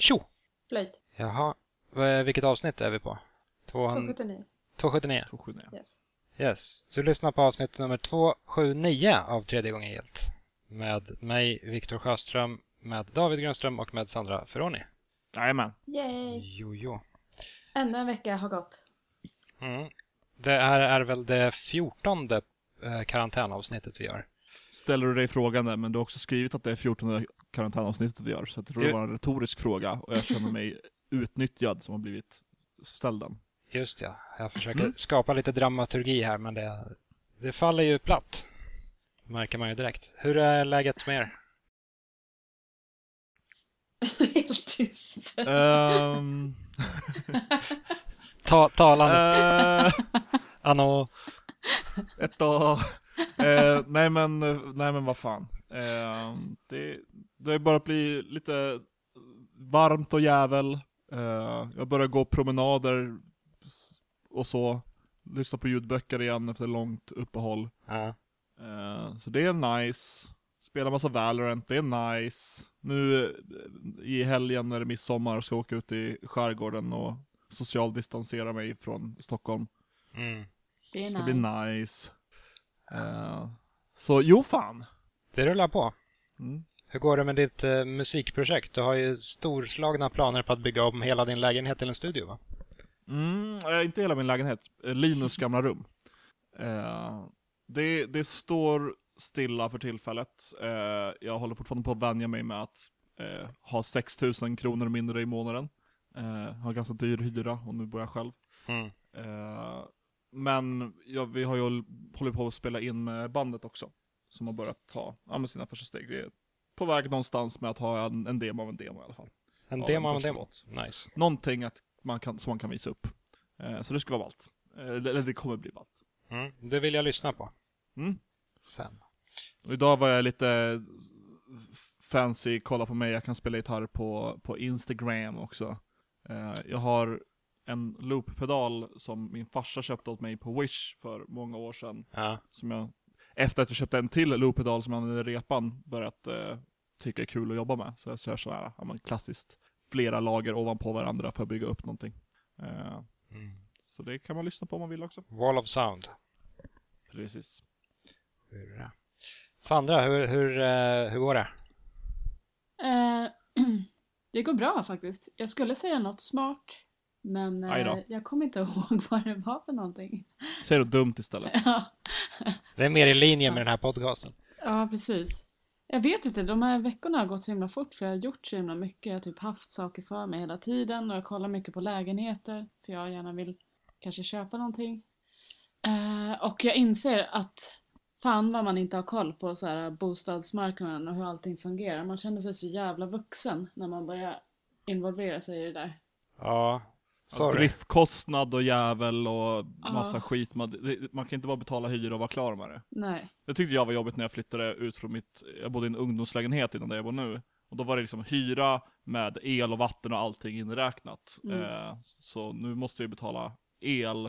Tjo! Flöjt. Jaha, vilket avsnitt är vi på? 200 279. 279. 279. Yes. Yes, du lyssnar på avsnitt nummer 279 av Tredje gången gillt. Med mig, Viktor Sjöström, med David Grönström och med Sandra Ferroni. Jajamän. Yay! Jojo. Ännu en vecka har gått. Mm. Det här är väl det fjortonde eh, karantänavsnittet vi gör. Ställer du dig frågan där, men du har också skrivit att det är 14 karantänavsnittet vi gör, så jag tror det var en retorisk fråga och jag känner mig utnyttjad som har blivit ställd den. Just ja, jag försöker Mm. skapa lite dramaturgi här men det, det faller ju platt. Märker man ju direkt. Hur är läget med er? Helt tyst. Ehm, Ta, talan, eh, anno. ett dag. Eh, nej men, nej men vad fan. Eh, det, det har börjat bli lite varmt och jävel. Eh, jag börjar gå promenader och så. Lyssna på ljudböcker igen efter ett långt uppehåll. Ja. Eh, så det är nice. Spela massa Valorant, det är nice. Nu eh, i helgen när det är midsommar ska jag åka ut i skärgården och socialdistansera mig från Stockholm. Mm. Det är ska nice. bli nice. Eh, så jo fan. Det rullar på. Mm. Hur går det med ditt eh, musikprojekt? Du har ju storslagna planer på att bygga om hela din lägenhet till en studio va? Mm, eh, inte hela min lägenhet. Eh, Linus gamla rum. Eh, det, det står stilla för tillfället. Eh, jag håller fortfarande på att vänja mig med att eh, ha 6000 kronor mindre i månaden. Eh, har ganska dyr hyra och nu bor jag själv. Mm. Men ja, vi har ju håll- hållit på att spela in med bandet också. Som har börjat ta ja, med sina första steg. Vi är på väg någonstans med att ha en, en demo av en demo i alla fall. En Ja, demo av en demo. låt. Nice. Någonting att man kan, som man kan visa upp. Eh, så det ska vara ballt. Eh, eller det kommer bli ballt. Mm. Det vill jag lyssna på Mm. sen. Och idag var jag lite fancy, kolla på mig, jag kan spela gitarr på, på Instagram också. Eh, jag har en looppedal som min farsa köpte åt mig på Wish för många år sedan. Ja. Som jag, efter att jag köpte en till looppedal som jag använde i repan, börjat eh, tycka är kul att jobba med. Så jag kör sådär, ja, men klassiskt, flera lager ovanpå varandra för att bygga upp någonting. Eh, Mm. så det kan man lyssna på om man vill också. Wall of sound. Precis. Hur, eh, Sandra, hur, hur, eh, hur går det? Eh, det går bra faktiskt. Jag skulle säga något smart. Men då. eh, jag kommer inte ihåg vad det var för någonting. Säg något dumt istället. ja. Det är mer i linje med den här podcasten. ja, precis. Jag vet inte, de här veckorna har gått så himla fort för jag har gjort så himla mycket. Jag har typ haft saker för mig hela tiden och jag kollar mycket på lägenheter för jag gärna vill kanske köpa någonting. Eh, och jag inser att fan vad man inte har koll på så här bostadsmarknaden och hur allting fungerar. Man känner sig så jävla vuxen när man börjar involvera sig i det där. Ja, sorry. Driftkostnad och jävel och massa Ja. skit. Man, man kan inte bara betala hyra och vara klar med det. Nej. Det tyckte jag var jobbigt när jag flyttade ut från mitt, jag bodde i en ungdomslägenhet innan där jag bor nu. Och då var det liksom hyra med el och vatten och allting inräknat. Mm. Eh, så nu måste jag betala el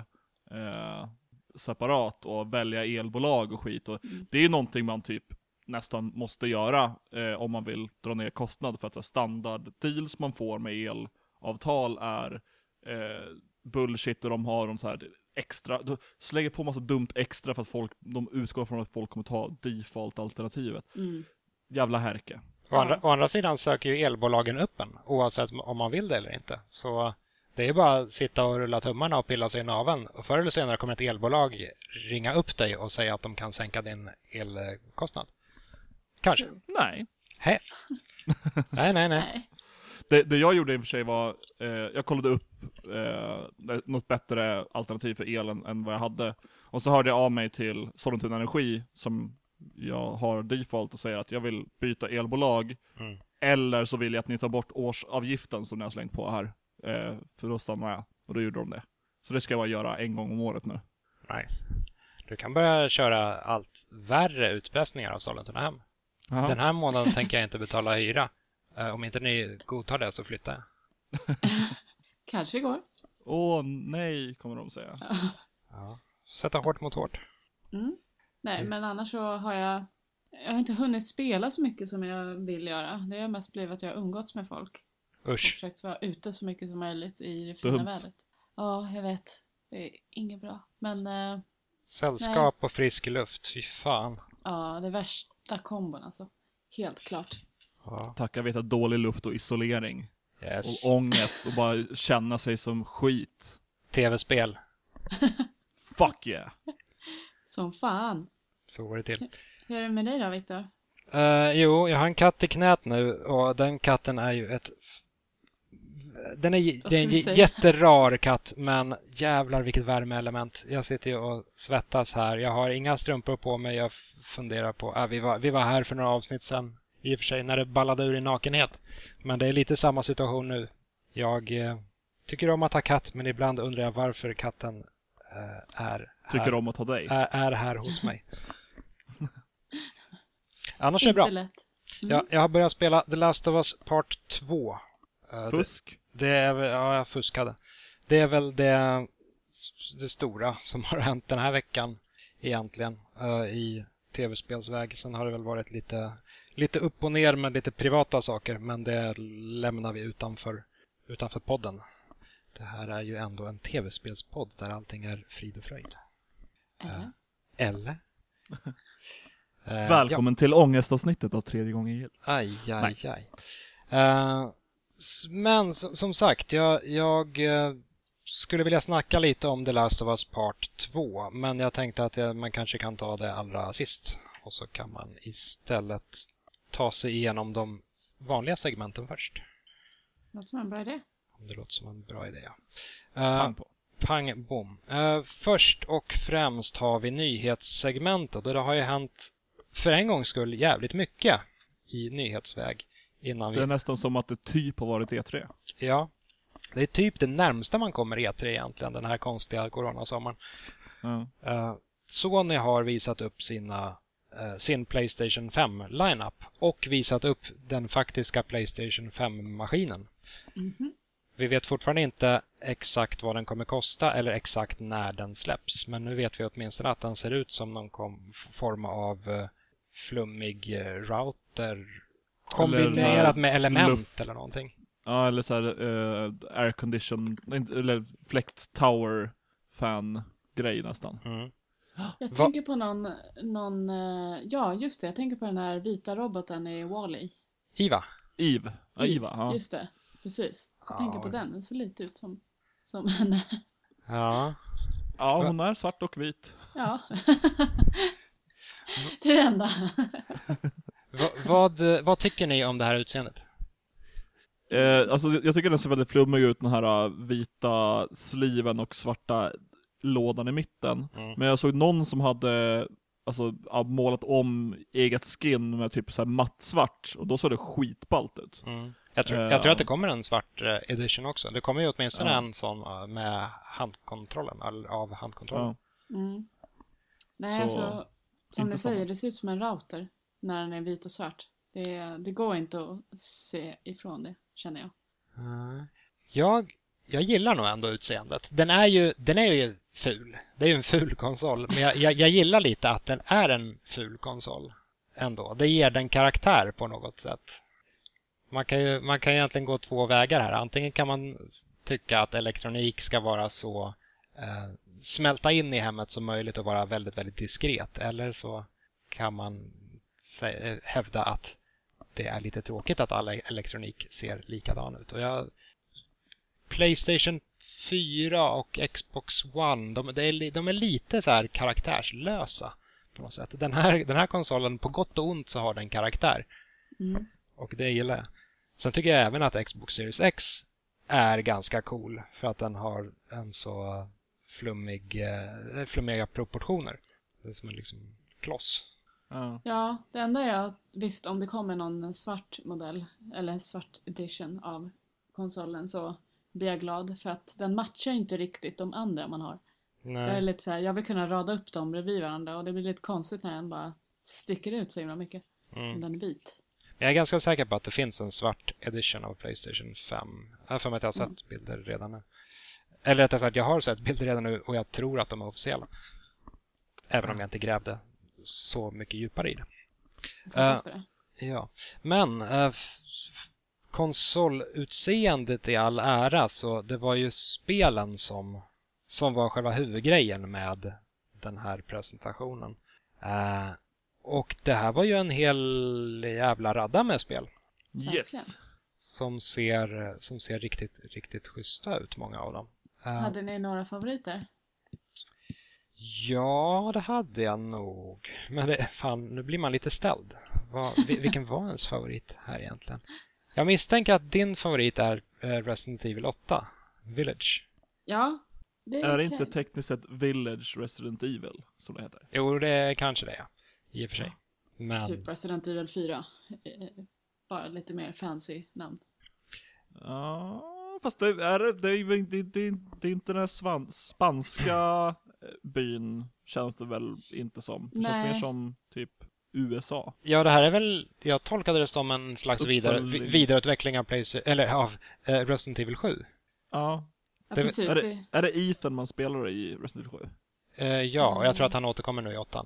eh, separat och välja elbolag och skit. Och Mm. Det är ju någonting man typ nästan måste göra eh, om man vill dra ner kostnad för att standard deals man får med elavtal är eh, bullshit och de har de så här extra, de slänger på massa dumt extra för att folk, de utgår från att folk kommer ta default-alternativet. Mm. Jävla härke. Å andra, å andra sidan söker ju elbolagen upp en oavsett om man vill det eller inte. Så det är bara att sitta och rulla tummarna och pilla sig i naveln. Och förr eller senare kommer ett elbolag ringa upp dig och säga att de kan sänka din elkostnad. Kanske. Nej. Hej. Nej, nej, nej. Det, det jag gjorde i och för sig var, eh, jag kollade upp eh, något bättre alternativ för elen än vad jag hade. Och så hörde jag av mig till Sollentuna Energi, som jag har default och säger att jag vill byta elbolag. Mm. Eller så vill jag att ni tar bort årsavgiften som ni har slängt på här. Eh, för då stannar jag. Och då gjorde de det. Så det ska jag bara göra en gång om året nu. Nice. Du kan börja köra allt värre utpressningar av Sollentuna hem. Den här månaden tänker jag inte betala hyra. Eh, Om inte ni godtar det så flyttar jag. Kanske går. Åh nej, kommer de säga. Ja. Sätta hårt mot hårt. Mm. Nej, Mm. men annars så har jag jag har inte hunnit spela så mycket som jag vill göra. Det har mest blivit att jag har umgåtts med folk. Och Usch. försökt vara ute så mycket som möjligt i det Dumt. fina vädret. Ja, jag vet. Det är inget bra. Men eh, Sällskap och frisk luft. Fy fan. ja, det är värsta kombon alltså. Helt klart. Ja. Tacka veta dålig luft och isolering. Yes. Och ångest och bara känna sig som skit. Tv-spel. Fuck yeah! Som fan. Så går det till. Hur är det med dig då, Viktor? Eh, jo, jag har en katt i knät nu och den katten är ju ett... Den är, det är en säga? jätterar katt, men jävlar vilket värmeelement. Jag sitter ju och svettas här. Jag har inga strumpor på mig. Jag funderar på... Äh, vi, var, vi var här för några avsnitt sedan, i och för sig, när det ballade ur i nakenhet. Men det är lite samma situation nu. Jag eh, tycker om att ha katt, men ibland undrar jag varför katten eh, är Tycker här, om att ha dig. är, är här hos mig. Annars är det bra. Mm. Ja, jag har börjat spela The Last of Us Part 2. Eh, det, Fusk. det är väl, ja, jag fuskade. Det är väl det, det stora som har hänt den här veckan egentligen eh, i tv-spelsväg. Sen har det väl varit lite, lite upp och ner med lite privata saker, men det lämnar vi utanför, utanför podden. Det här är ju ändå en tv-spelspodd där allting är frid och fröjd. Eller? Eller? Eh, ja. Välkommen till ångestavsnittet av tredje gången gillt. Aj, aj, Nej. aj. S- men som, som sagt, jag, jag skulle vilja snacka lite om The Last of Us Part 2. Men jag tänkte att jag, man kanske kan ta det allra sist. Och så kan man istället ta sig igenom de vanliga segmenten först. Låter som en bra idé. Om det låter som en bra idé. Ja. Eh, Pang på. Pang bom. Eh, först och främst har vi nyhetssegmentet och det har ju hänt för en gångs skull jävligt mycket i nyhetsväg innan vi Det är nästan som att det typ har varit E3. Ja. Det är typ det närmsta man kommer E3 egentligen, den här konstiga coronasommaren. Ja. Eh, Sony har visat upp sina, sin Playstation 5-lineup och visat upp den faktiska Playstation 5-maskinen. Mhm. Vi vet fortfarande inte exakt vad den kommer kosta eller exakt när den släpps. Men nu vet vi åtminstone att den ser ut som någon kom, form av eh, flummig eh, router kombinerat med element luft. eller någonting. Ja, eller så här uh, air condition, inte- eller fläkt tower fan grej nästan. Mm. Jag Va- tänker på någon, någon, eh, ja just det, jag tänker på den här vita roboten i Wall-E. Iva. Eve. Ja, Iva. Ja. Just det, precis. Jag Ja. tänker på den, den ser lite ut som, som henne. Ja. ja, hon är svart och vit. Ja. det är det enda. Va, vad, vad tycker ni om det här utseendet? Eh, alltså jag tycker den ser väldigt flummig ut, den här uh, vita sliven och svarta lådan i mitten. Mm. Men jag såg någon som hade alltså, målat om eget skin med typ så här mattsvart, och då såg det skitballt ut. Mm. Jag, tror, jag tror att det kommer en svart eh, edition också. Det kommer ju åtminstone Ja. en sån eh, med handkontrollen, eller av handkontrollen. Ja. Mm. Nej, Så, alltså, som ni säger, det ser ut som en router när den är vit och svart. Det, det går inte att se ifrån det, känner jag. Jag, jag gillar nog ändå utseendet. Den är ju, den är ju ful. Det är ju en ful konsol. Men jag, jag, jag gillar lite att den är en ful konsol ändå. Det ger den karaktär på något sätt. Man kan ju, man kan ju egentligen gå två vägar här. Antingen kan man tycka att elektronik ska vara så eh, smälta in i hemmet som möjligt och vara väldigt, väldigt diskret. Eller så kan man sä- eh, hävda att det är lite tråkigt att all e-, elektronik ser likadan ut. Och jag, Playstation 4 och Xbox One, de, det är, de är lite så här karaktärslösa på något sätt. Den här, den här konsolen, på gott och ont, så har den karaktär. Mm. Och det gillar jag. Sen tycker jag även att Xbox Series X är ganska cool för att den har en så flummig, eh, flummiga proportioner. Det är som en liksom kloss. Ja. Ja, det enda jag visst om det kommer någon svart modell eller svart edition av konsolen så blir jag glad för att den matchar inte riktigt de andra man har. Jag är Nej. lite så här, jag vill kunna rada upp dem bredvid varandra och det blir lite konstigt när den bara sticker ut så himla mycket. Mm. Om den är vit. Jag är ganska säker på att det finns en svart edition av Playstation 5. Jag har för mig att jag har Mm. sett bilder redan nu. Eller rättare sagt, jag har sett bilder redan nu och jag tror att de är officiella. Även om jag inte grävde så mycket djupare i det. På det. Ja, men f- konsolutseendet i all ära så det var ju spelen som, som var själva huvudgrejen med den här presentationen. Eh, och det här var ju en hel jävla radda med spel Yes. som ser, som ser riktigt, riktigt schyssta ut, många av dem. Eh, Hade ni några favoriter? Ja, det hade jag nog. Men det, fan, nu blir man lite ställd. Vad, vi- vilken var ens favorit här egentligen? Jag misstänker att din favorit är eh, Resident Evil 8, Village. Ja, det Är det kan- inte tekniskt sett Village Resident Evil, som det heter? Jo, det är kanske det, ja. I och för sig. Men Typ Resident Evil 4. Eh, Bara lite mer fancy namn. Ja, fast det är, det är, det, det, det är inte den här svan, spanska eh, byn, känns det väl inte som. Det känns Nej. mer som typ USA. ja, det här är väl, jag tolkade det som en slags vidare, vidareutveckling av, Playsta- eller, av eh, Resident Evil 7. Ja. Ja, Det- precis. Är Det, det, är det Ethan man spelar i Resident Evil 7? Eh, ja, och jag tror Mm. att han återkommer nu i 8.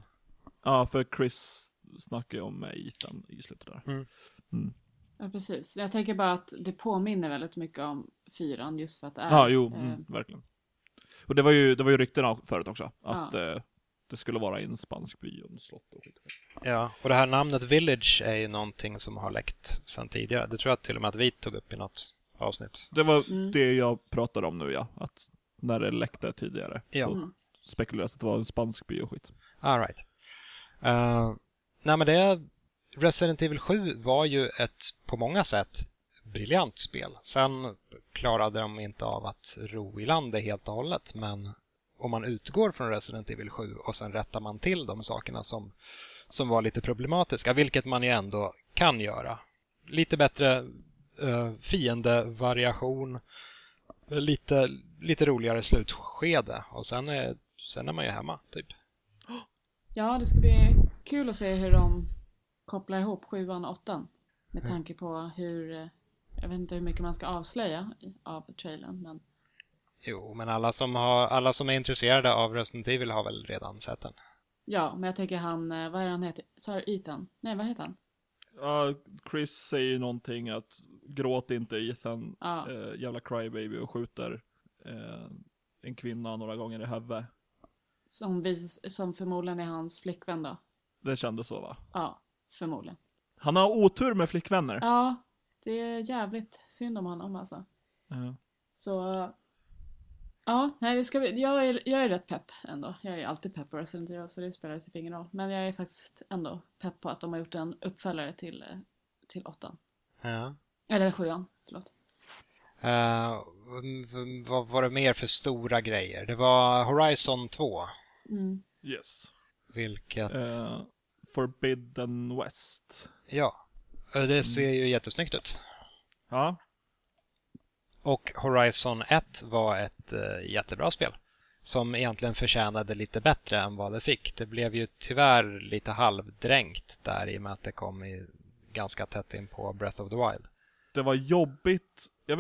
Ja, för Chris snackar ju om Ethan i slutet där. Mm. Mm. ja, precis. Jag tänker bara att det påminner väldigt mycket om fyran just för att det är... Ja, jo, eh, mm, verkligen. Och det var ju, det var ju ryktena förut också, att eh, det skulle vara i en spansk by och slott och skit. Ja, och det här namnet Village är ju någonting som har läckt sedan tidigare. Det tror jag till och med att vi tog upp i något avsnitt. Det var Mm. det jag pratade om nu ja, att när det läckte tidigare Ja. så Mm. spekuleras att det var en spansk by och skit. All right. Uh, nej, men det... Resident Evil 7 var ju ett på många sätt briljant spel. Sen klarade de inte av att ro i land det helt och hållet, men om man utgår från Resident Evil 7 och sen rättar man till de sakerna som, som var lite problematiska, vilket man ju ändå kan göra. Lite bättre uh, fiendevariation, lite, lite roligare slutskede och sen är, sen är man ju hemma, typ. Ja, det ska bli kul att se hur de kopplar ihop sjuan och åttan. Med Mm. tanke på hur... eh, Jag vet inte hur mycket man ska avslöja av trailern, men... Jo, men alla som, har, alla som är intresserade av Resident Evil har väl redan sett den. Ja, men jag tänker han... eh, Vad är han heter? Du Ethan? Nej, vad heter han? Ja, Chris säger ju någonting att gråt inte Ethan, Ja. eh, jävla crybaby och skjuter eh, en kvinna några gånger i huvudet. Som, vis, som förmodligen är hans flickvän då. Det kändes så va? Ja, förmodligen. Han har otur med flickvänner. Ja, det är jävligt synd om honom alltså. Ja. Så... Ja, nej, det ska vi, jag, är, jag är rätt pepp ändå. Jag är alltid pepp på Resident Evil så det spelar typ ingen roll. Men jag är faktiskt ändå pepp på att de har gjort en uppföljare till, eh, till åttan. Ja. Eller sjuan, förlåt. V- vad var det mer för stora grejer? Det var Horizon 2, Mm. Yes. vilket... Eh, Forbidden West. Ja, det ser ju jättesnyggt ut. Ja, Och Horizon 1 var ett eh, jättebra spel. Som egentligen förtjänade lite bättre än vad det fick. Det blev ju tyvärr lite halvdränkt där i och med att det kom i ganska tätt in på Breath of the Wild. det var jobbigt. Vet,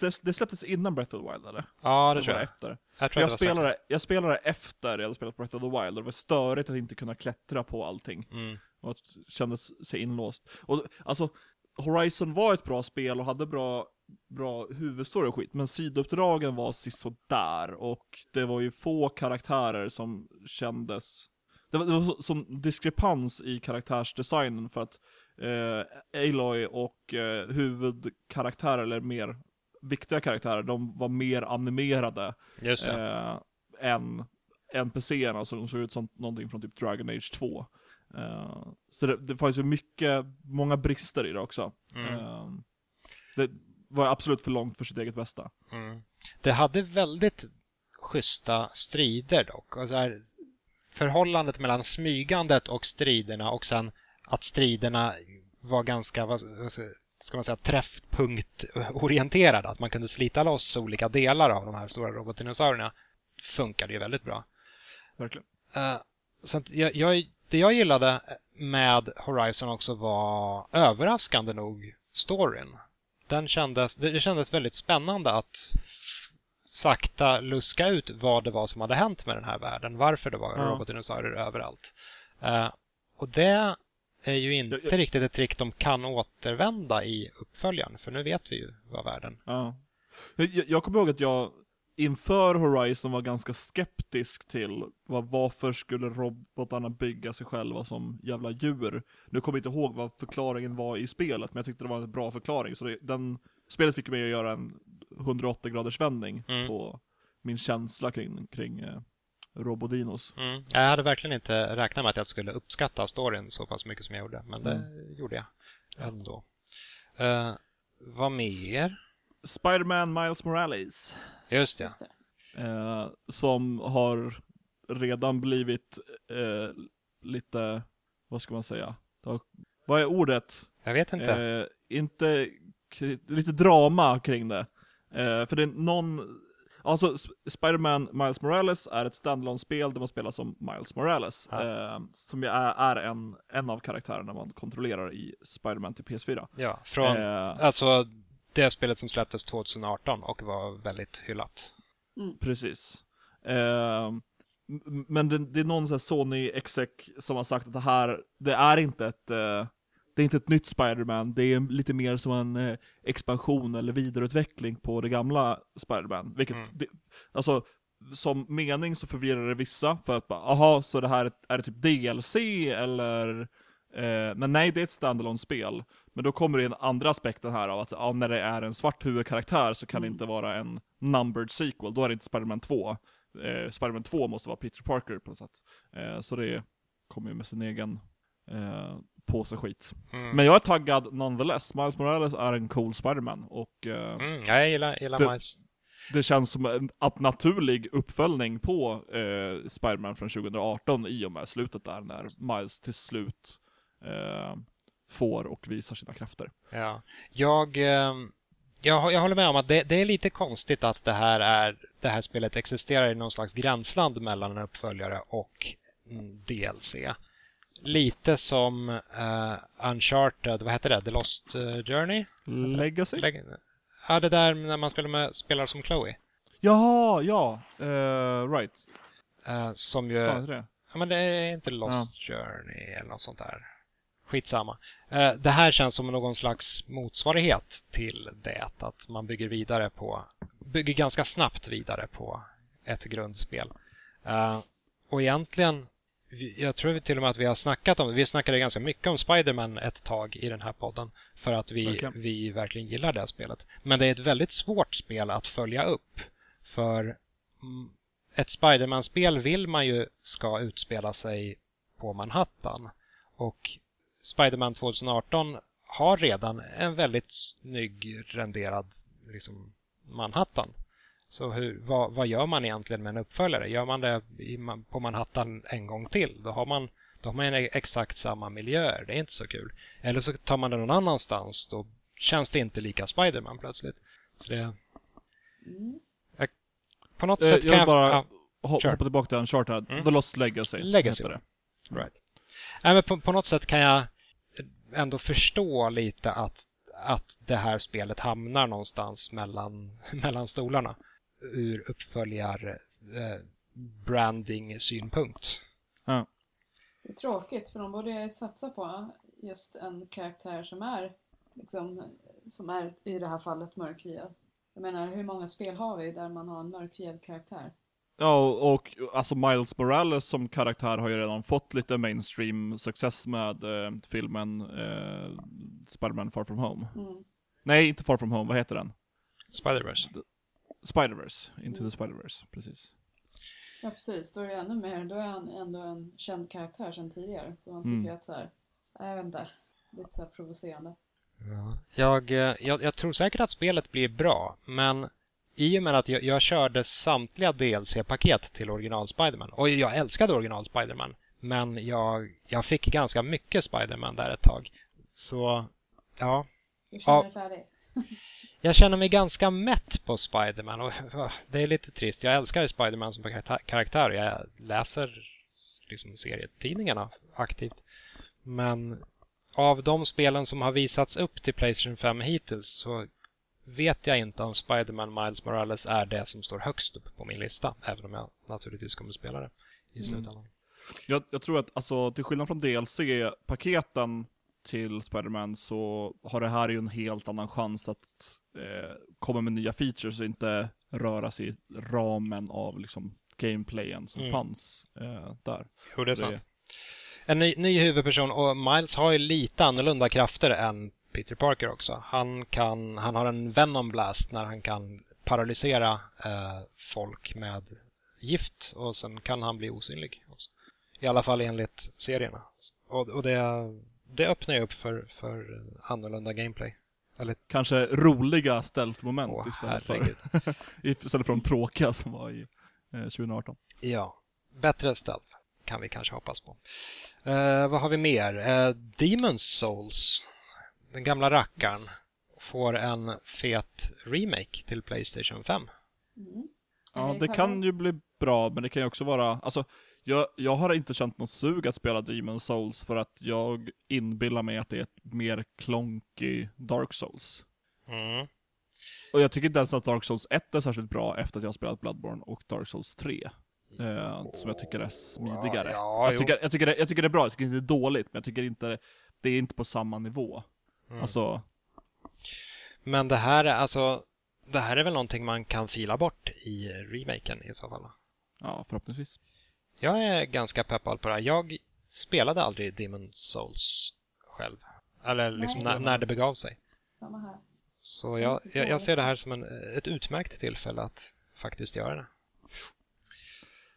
det, det släpptes innan Breath of the Wild eller? Ja, det Eller tror jag. efter? Jag, tror Jag det var säkert. spelade, jag spelade efter jag hade spelat Breath of the Wild och det var störigt att inte kunna klättra på allting. Mm. Och att kändes sig inlåst. Och alltså, Horizon var ett bra spel och hade bra, bra huvudstory och skit, men sidouppdragen var sisådär och det var ju få karaktärer som kändes... Det var, det var så, som diskrepans i karaktärsdesignen för att eh, Aloy och eh, huvudkaraktärer, eller mer viktiga karaktärer, de var mer animerade Just eh, än NPCerna som såg ut som någonting från typ Dragon Age 2. Eh, så det, det fanns ju mycket, många brister i det också. Mm. Eh, det var absolut för långt för sitt eget bästa. Mm. Det hade väldigt schyssta strider dock. Och så här, förhållandet mellan smygandet och striderna och sen att striderna var ganska, vad ska man säga, träffpunktorienterade. Att man kunde slita loss olika delar av de här stora robotdinosaurierna funkade ju väldigt bra. Verkligen. Eh, så jag, jag, det jag gillade med Horizon också var överraskande nog storyn. Den kändes, det, kändes väldigt spännande att sakta luska ut vad det var som hade hänt med den här världen. Varför det var Ja. robotdinosaurier överallt. Eh, och det är ju inte Jag- jag- riktigt ett trick de kan återvända i uppföljaren, för nu vet vi ju vad världen... Ja. Jag, jag- jag kommer ihåg att jag inför Horizon var ganska skeptisk till vad, varför skulle robotarna bygga sig själva som jävla djur. Nu kommer jag inte ihåg vad förklaringen var i spelet, men jag tyckte det var en bra förklaring. Så det, den, spelet fick mig att göra en 180 graders vändning Mm. på min känsla kring, kring eh, Robodinos. Mm. Jag hade verkligen inte räknat med att jag skulle uppskatta storyn så pass mycket som jag gjorde, men det gjorde jag ändå. Uh, vad mer? Spider-Man Miles Morales. Just det. Just det. eh, som har redan blivit eh, lite, vad ska man säga? Har- Vad är ordet? Jag vet inte. Eh, inte lite drama kring det. Eh, för det är någon, alltså Sp- Spider-Man Miles Morales är ett standalone spel där man spelar som Miles Morales. Ja. Eh, som är, är en, en av karaktärerna man kontrollerar i Spider-Man till PS4. Ja, från eh. alltså det spelet som släpptes 2018 och var väldigt hyllat. Precis. Eh, men det, det är någon sån här Sony exec som har sagt att det här, det är inte ett, eh, det är inte ett nytt Spider-Man, det är lite mer som en eh, expansion eller vidareutveckling på det gamla Spider-Man. Vilket, Mm. det, alltså, som mening så förvirrar det vissa, för att bara, aha, så det här är, är det typ DLC eller? Eh, men nej, det är ett standalone spel Men då kommer det den andra aspekten här av att ja, när det är en svart huvudkaraktär så kan det Mm. inte vara en numbered sequel, då är det inte Spider-Man 2. Eh, Spider-Man 2 måste vara Peter Parker på något sätt. Eh, så det kommer ju med sin egen eh, påse skit. Mm. Men jag är taggad nonetheless. Miles Morales är en cool Spider-Man och eh, Mm, jag gillar, gillar Det- Miles. det känns som en naturlig uppföljning på eh, Spider-Man från 2018 i och med slutet där när Miles till slut eh, får och visar sina krafter. Ja. Jag, ehm, jag, jag håller med om att det, det är lite konstigt att det här, är, det här spelet existerar i någon slags gränsland mellan en uppföljare och DLC. Lite som eh, Uncharted, vad heter det? The Lost eh, Journey? Legacy? Lägg- Ja, det där när man spelar, med, spelar som Chloe. Jaha, ja, eh, right. Eh, som ju... Fan, det? Ja, men det är inte Lost Journey eller något sånt där. Skitsamma. Eh, Det här känns som någon slags motsvarighet till det. Att man bygger vidare på, bygger ganska snabbt vidare på ett grundspel. Eh, Och egentligen, jag tror till och med att vi har snackat om, vi snackade ganska mycket om Spider-Man ett tag i den här podden. För att vi, Verkligen. vi verkligen gillar det spelet. Men det är ett väldigt svårt spel att följa upp. För ett Spiderman-spel vill man ju ska utspela sig på Manhattan. Och Spiderman 2018 har redan en väldigt snygg renderad liksom, Manhattan. Så hur, vad, vad gör man egentligen med en uppföljare? Gör man det i, på Manhattan en gång till? Då har man, då har man exakt samma miljöer. Det är inte så kul. Eller så tar man det någon annanstans. Då känns det inte lika Spiderman plötsligt. Så det, Mm. på något Eh, sätt jag kan vill bara ja. ho- Kör. hoppa tillbaka till Uncharted. Mm. The Lost Legacy. Legacy, det. Right. Nej, men på, på något sätt kan jag ändå förstå lite att, att det här spelet hamnar någonstans mellan, mellan stolarna ur uppföljar eh, branding-synpunkt. Ja. Det är tråkigt för de borde satsa på just en karaktär som är liksom, som är i det här fallet mörkhyad. Jag menar, hur många spel har vi där man har en mörkhyad karaktär? Ja, och, och alltså Miles Morales som karaktär har ju redan fått lite mainstream success med eh, filmen eh, Spider-Man Far From Home. Mm. Nej, inte Far From Home, vad heter den? Spider-Verse. Spider-Verse, Into the Spider-Verse, precis. Ja precis, då är det ännu mer, då är han ändå en känd karaktär sedan tidigare. Så man Mm. tycker att så här, jag vet inte, lite så här provocerande. Jag, eh, jag, jag tror säkert att spelet blir bra, men i och med att jag, jag körde samtliga DLC-paket till original Spiderman och jag älskade original Spiderman, men jag, jag fick ganska mycket Spiderman där ett tag. Så, ja. Du känner dig färdig? Jag känner mig ganska mätt på Spiderman och det är lite trist. Jag älskar Spiderman som karaktär- karaktär och jag läser liksom serietidningarna aktivt. Men av de spelen som har visats upp till Playstation 5 hittills så vet jag inte om Spiderman Miles Morales är det som står högst upp på min lista. Även om jag naturligtvis kommer spela det i Mm. slutändan. Jag, jag tror att, alltså, till skillnad från DLC-paketen till Spider-Man så har det här ju en helt annan chans att eh, komma med nya features och inte röra sig i ramen av liksom gameplayen som Mm. fanns eh, där. Jo, det är Så det- sant. En ny, ny huvudperson och Miles har ju lite annorlunda krafter än Peter Parker också. Han, kan, han har en Venom Blast när han kan paralysera eh, folk med gift och sen kan han bli osynlig. Också. I alla fall enligt serierna. Och, och det, det öppnar ju upp för, för annorlunda gameplay. Eller, Kanske roliga stealth-moment åh istället, för, istället för de tråkiga som var i eh, 2018. Ja, bättre stealth kan vi kanske hoppas på. Eh, vad har vi mer? Uh, Demon's Souls, den gamla rackaren, får en fet remake till Playstation 5. Mm. Ja, det kan ju bli bra, men det kan ju också vara, alltså, jag, jag har inte känt något sug att spela Demon Souls för att jag inbillar mig att det är ett mer klonky Dark Souls. Mm. Och jag tycker inte ens att Dark Souls 1 är särskilt bra efter att jag har spelat Bloodborne och Dark Souls 3. Eh, som jag tycker är smidigare. Ja, jag, jo. tycker, jag, tycker det, jag tycker det är bra, jag tycker inte det är dåligt, men jag tycker inte, det är inte på samma nivå. Mm. Alltså, Men det här, är alltså, det här är väl någonting man kan fila bort i remaken i så fall? ja förhoppningsvis. Jag är ganska peppad på det här. Jag spelade aldrig Demon's Souls själv. Eller liksom när, när det begav sig. Samma här. Så jag, jag, jag ser det här som en, ett utmärkt tillfälle att faktiskt göra det.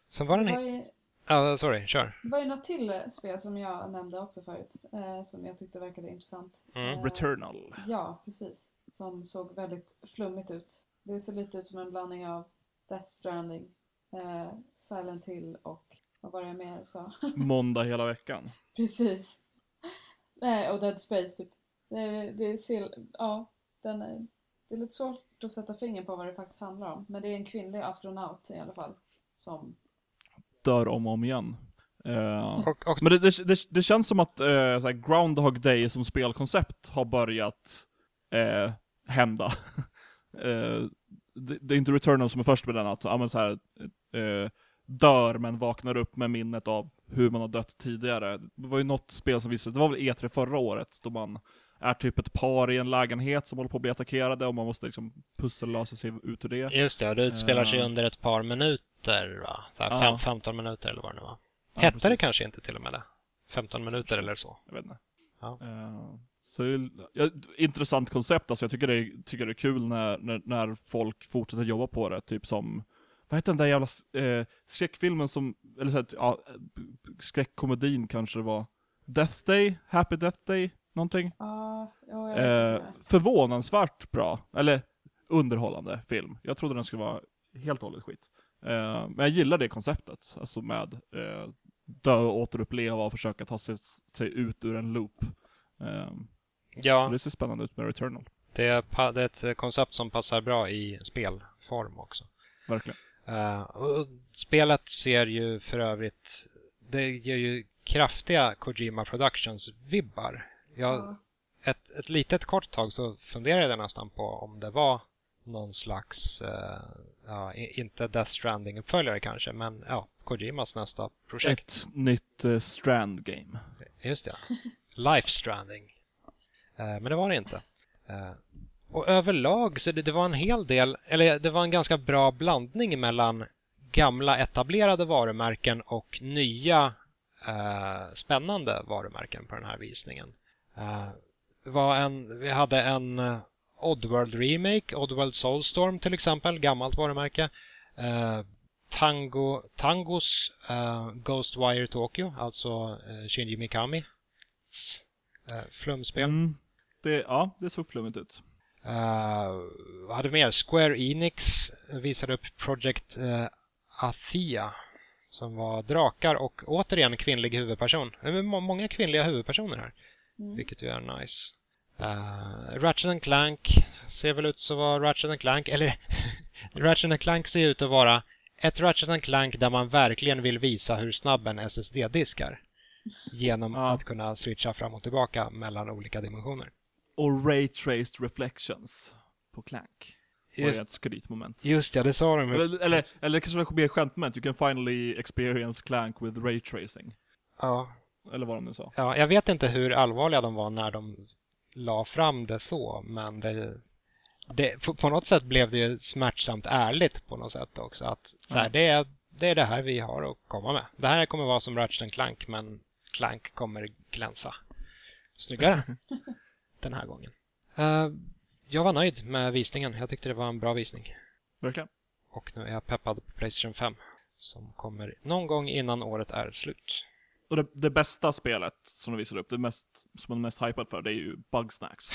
Sen var det Det en... var ju, Ja, sorry, kör. det var ju något till eh, spel som jag nämnde också förut, eh, som jag tyckte verkade intressant. Mm. Eh, Returnal. Ja, precis. Som såg väldigt flummigt ut. Det ser lite ut som en blandning av Death Stranding, eh, Silent Hill och vad var det jag mer sa? Måndag hela veckan. precis. Nej, och Dead Space typ. Det, det ser, ja, den är, det är lite svårt att sätta fingret på vad det faktiskt handlar om. Men det är en kvinnlig astronaut i alla fall. Som, Dör om och om igen. Eh, Och, och, Men det, det, det, det känns som att här, Groundhog Day som spelkoncept har börjat eh, hända. det, det är inte Returnal som är först med den, att ja, men så här, dör men vaknar upp med minnet av hur man har dött tidigare. Det var ju något spel som visade, det var väl E3 förra året, då man är typ ett par i en lägenhet som håller på att bli attackerade och man måste liksom pussellösa sig ut ur det. just det, och det utspelar sig under ett par minuter, va? Så här, Ja. fem, 15 minuter eller vad det nu var. Ja, Hette det precis. kanske inte till och med det? 15 minuter eller så. Jag vet inte. Ja. Eh, så det är ja, intressant koncept, alltså jag tycker det är, tycker det är kul när, när, när folk fortsätter jobba på det, typ som vad heter den där jävla eh, skräckfilmen som, eller så här, ja, skräckkomedin kanske det var Death Day? Happy Death Day? Någonting? ja, ja jag vet Eh, inte. förvånansvärt bra, eller underhållande film. Jag trodde den skulle vara helt och hållet skit. Eh, men jag gillar det konceptet, alltså med eh, dö och återuppleva och försöka ta sig, sig ut ur en loop. Eh, Så Ja, det ser spännande ut med Returnal, det är, det är ett koncept som passar bra i spelform också. verkligen. Eh, och spelet ser ju för övrigt, det ger ju kraftiga Kojima Productions-vibbar. Jag, Ja. ett, ett litet kort tag så funderade jag nästan på om det var någon slags, eh, ja, inte Death Stranding-uppföljare kanske, men ja, Kojimas nästa projekt. Ett nytt eh, Strand Game. Just det. Life Stranding. Eh, men det var det inte. Eh, och överlag så det, det var en hel del, eller det var en ganska bra blandning mellan gamla etablerade varumärken och nya eh, spännande varumärken på den här visningen. Eh, var en, vi hade en Oddworld Remake, Oddworld Soulstorm till exempel, gammalt varumärke. Eh, Tango, Tangos eh, Ghostwire Tokyo, alltså eh, Shinji Mikami. Eh, flumspel. Mm. Det, ja, det såg flummigt ut. Eh, vad hade mer? Square Enix visade upp Project uh, Athia som var drakar och återigen kvinnlig huvudperson. Det är må- många kvinnliga huvudpersoner här, Mm. vilket ju är nice. Uh, Ratchet and Clank ser väl ut som vara Ratchet and Clank, eller Ratchet and Clank ser ut att vara ett Ratchet and Clank där man verkligen vill visa hur snabb en SSD-disk är. Genom Ja. att kunna switcha fram och tillbaka mellan olika dimensioner. Och Ray Traced Reflections på Clank. Var Just- ett skrytmoment. Just ja, det sa de. Eller, eller, eller kanske det var mer skämtmoment, you can finally experience Clank with ray tracing. Ja, Eller vad de nu sa. ja, jag vet inte hur allvarliga de var när de la fram det så, men det, det, på, på något sätt blev det ju smärtsamt ärligt på något sätt också. Att så här, Ja. det, är, det är det här vi har att komma med. Det här kommer vara som Ratchet Clank, men Clank kommer glänsa snyggare den här gången. Eh, jag var nöjd med visningen. Jag tyckte det var en bra visning. Verkligen. Och nu är jag peppad på Playstation 5 som kommer någon gång innan året är slut. Och det, det bästa spelet som de visar upp, det mest, som man är mest hypad för, det är ju Bugsnacks.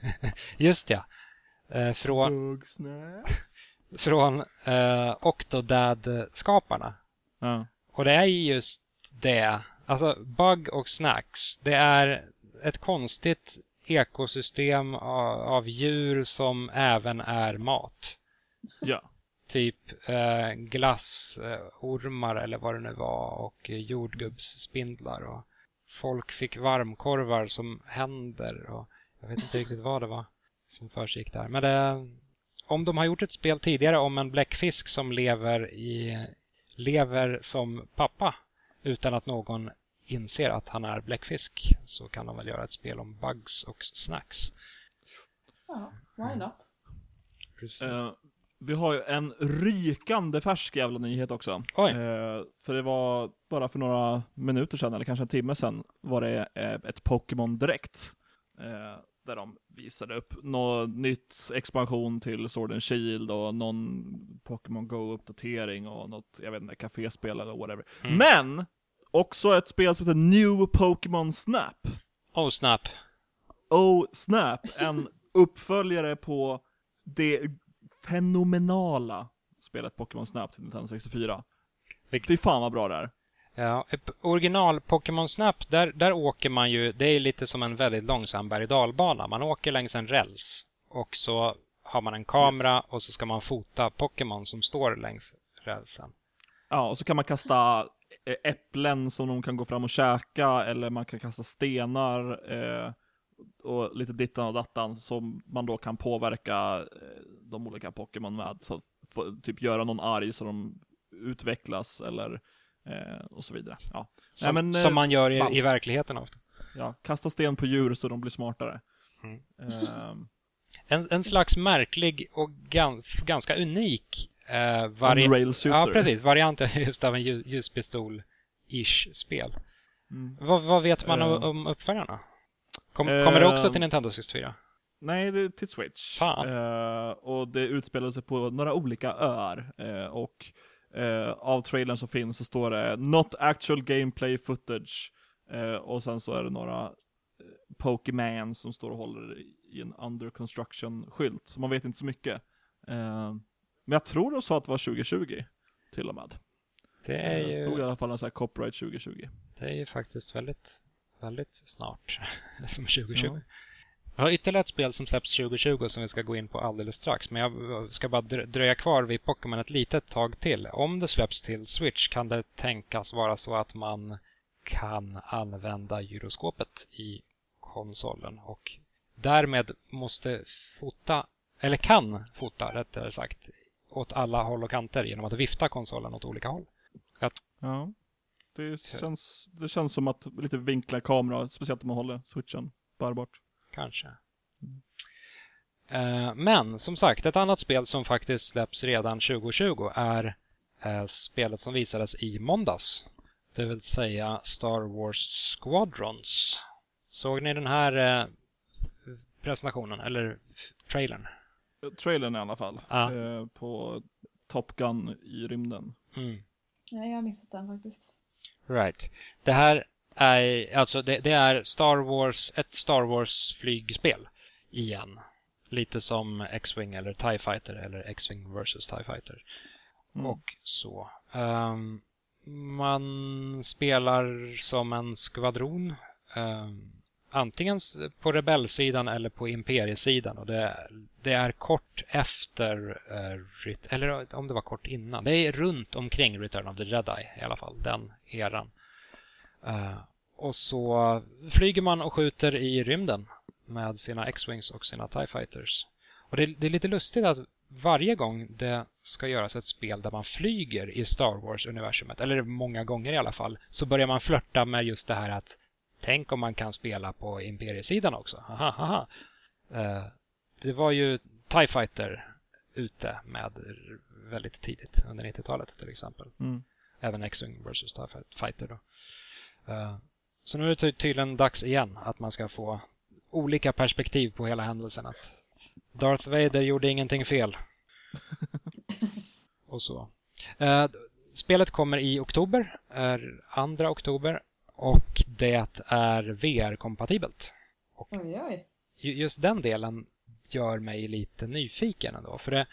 Just ja. Eh, från Bugsnacks? från eh, Octodad-skaparna. Ja. Och det är just det. Alltså Bug och Snacks. Det är ett konstigt ekosystem av, av djur som även är mat. ja. Typ eh, glassormar eller vad det nu var och eh, jordgubbsspindlar. Och folk fick varmkorvar som händer. Och jag vet inte riktigt vad det var som försiggick där. Men det, om de har gjort ett spel tidigare om en bläckfisk som lever, i, lever som pappa utan att någon inser att han är bläckfisk så kan de väl göra ett spel om bugs och snacks. Ja, why not? Precis. Eh, vi har ju en rykande färsk jävla nyhet också. Oj. Eh, för det var bara för några minuter sedan, eller kanske en timme sedan, var det eh, ett Pokémon Direkt. Eh, där de visade upp något nytt expansion till Sword and Shield och någon Pokémon Go-uppdatering och något, jag vet inte, kaféspel eller whatever. Mm. Men! Också ett spel som heter New Pokémon Snap. Oh snap. Oh Snap, en uppföljare på det fenomenala spelet Pokémon Snap till Nintendo 64. Vilk- Fy fan vad bra det är. Ja, original Pokémon Snap, där, där åker man ju, det är lite som en väldigt långsam berg dalbana. Man åker längs en räls och så har man en kamera och så ska man fota Pokémon som står längs rälsen. Ja, och så kan man kasta eh, äpplen som de kan gå fram och käka, eller man kan kasta stenar, eh, och lite dittan och dattan som man då kan påverka eh, de olika Pokémon med. Så få, typ göra någon arg så de utvecklas, eller eh, och så vidare. Ja. Som, Nej, men, eh, som man gör i, ball. i verkligheten ofta. Ja, kasta sten på djur så de blir smartare. Mm. Ehm, En, en slags märklig och gan, ganska unik eh, vari- ja, precis, variant just av en ljus, ljuspistol-ish spel. Mm. Vad, vad vet man om, Eh. om uppföljarna? Kom, kommer det också till Nintendo 64? Nej, det är till Switch. Eh, och det utspelar sig på några olika öar. Eh, och eh, av trailern som finns så står det Not actual gameplay footage. Och sen så är det några Pokémon som står och håller i en under construction-skylt. Så man vet inte så mycket. Men jag tror de sa att det var 2020 till och med. Det är Det stod i ju, alla fall en sån här copyright 2020. det är ju faktiskt väldigt, väldigt snart. som 2020. Ja. Jag har ytterligare ett spel som släpps 2020 som vi ska gå in på alldeles strax. Men jag ska bara drö- dröja kvar vid Pokémon ett litet tag till. Om det släpps till Switch kan det tänkas vara så att man kan använda gyroskopet i konsolen och därmed måste fota, eller kan fota rättare sagt, åt alla håll och kanter genom att vifta konsolen åt olika håll. Ja. Det känns, det känns som att lite vinkla kamera, speciellt om man håller switchen bärbart. Kanske. Eh, Men som sagt, ett annat spel som faktiskt släpps redan 2020 är eh, spelet som visades i måndags. Det vill säga Star Wars Squadrons. Såg ni den här eh, presentationen, eller trailern? trailern i alla fall. Ja. Eh, på Top Gun i rymden. Mm. Nej, jag har missat den faktiskt. Right. Det här är alltså det, det är Star Wars, ett Star Wars flygspel igen. Lite som X-Wing eller TIE Fighter eller X-Wing vs TIE Fighter. Mm. Och så. Ehm, man spelar som en skvadron. ehm, antingen på rebellsidan eller på imperiesidan. Och det, det är kort efter, eh, eller om det var kort innan. Det är runt omkring Return of the Jedi i alla fall, den eran. Eh, och så flyger man och skjuter i rymden med sina X-Wings och sina TIE Fighters. Och det, det är lite lustigt att varje gång det ska göras ett spel där man flyger i Star Wars-universumet, eller många gånger i alla fall, så börjar man flörta med just det här att tänk om man kan spela på Imperiesidan också. Haha, haha. Eh, det var ju TIE Fighter ute med väldigt tidigt under 90-talet till exempel. Mm. Även X-Wing vs TIE Fighter då. Eh, så nu är det ty- tydligen dags igen att man ska få olika perspektiv på hela händelsen. Att Darth Vader gjorde ingenting fel. Och så. Eh, Spelet kommer i oktober, är 2 oktober och det är VR-kompatibelt. Oj, oj. Ju- Just den delen gör mig lite nyfiken ändå. För det,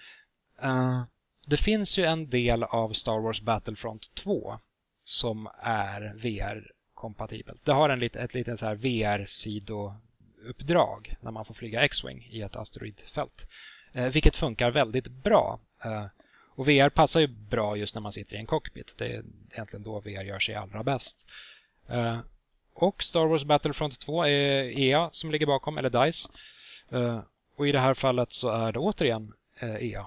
eh, det finns ju en del av Star Wars Battlefront 2 som är VR-kompatibelt. Det har en lit, ett litet så här VR-sidouppdrag när man får flyga X-Wing i ett asteroidfält. Eh, vilket funkar väldigt bra. Eh, och VR passar ju bra just när man sitter i en cockpit. Det är egentligen då VR gör sig allra bäst. Eh, och Star Wars Battlefront 2 är EA som ligger bakom, eller DICE. Eh, och i det här fallet så är det återigen eh, EA.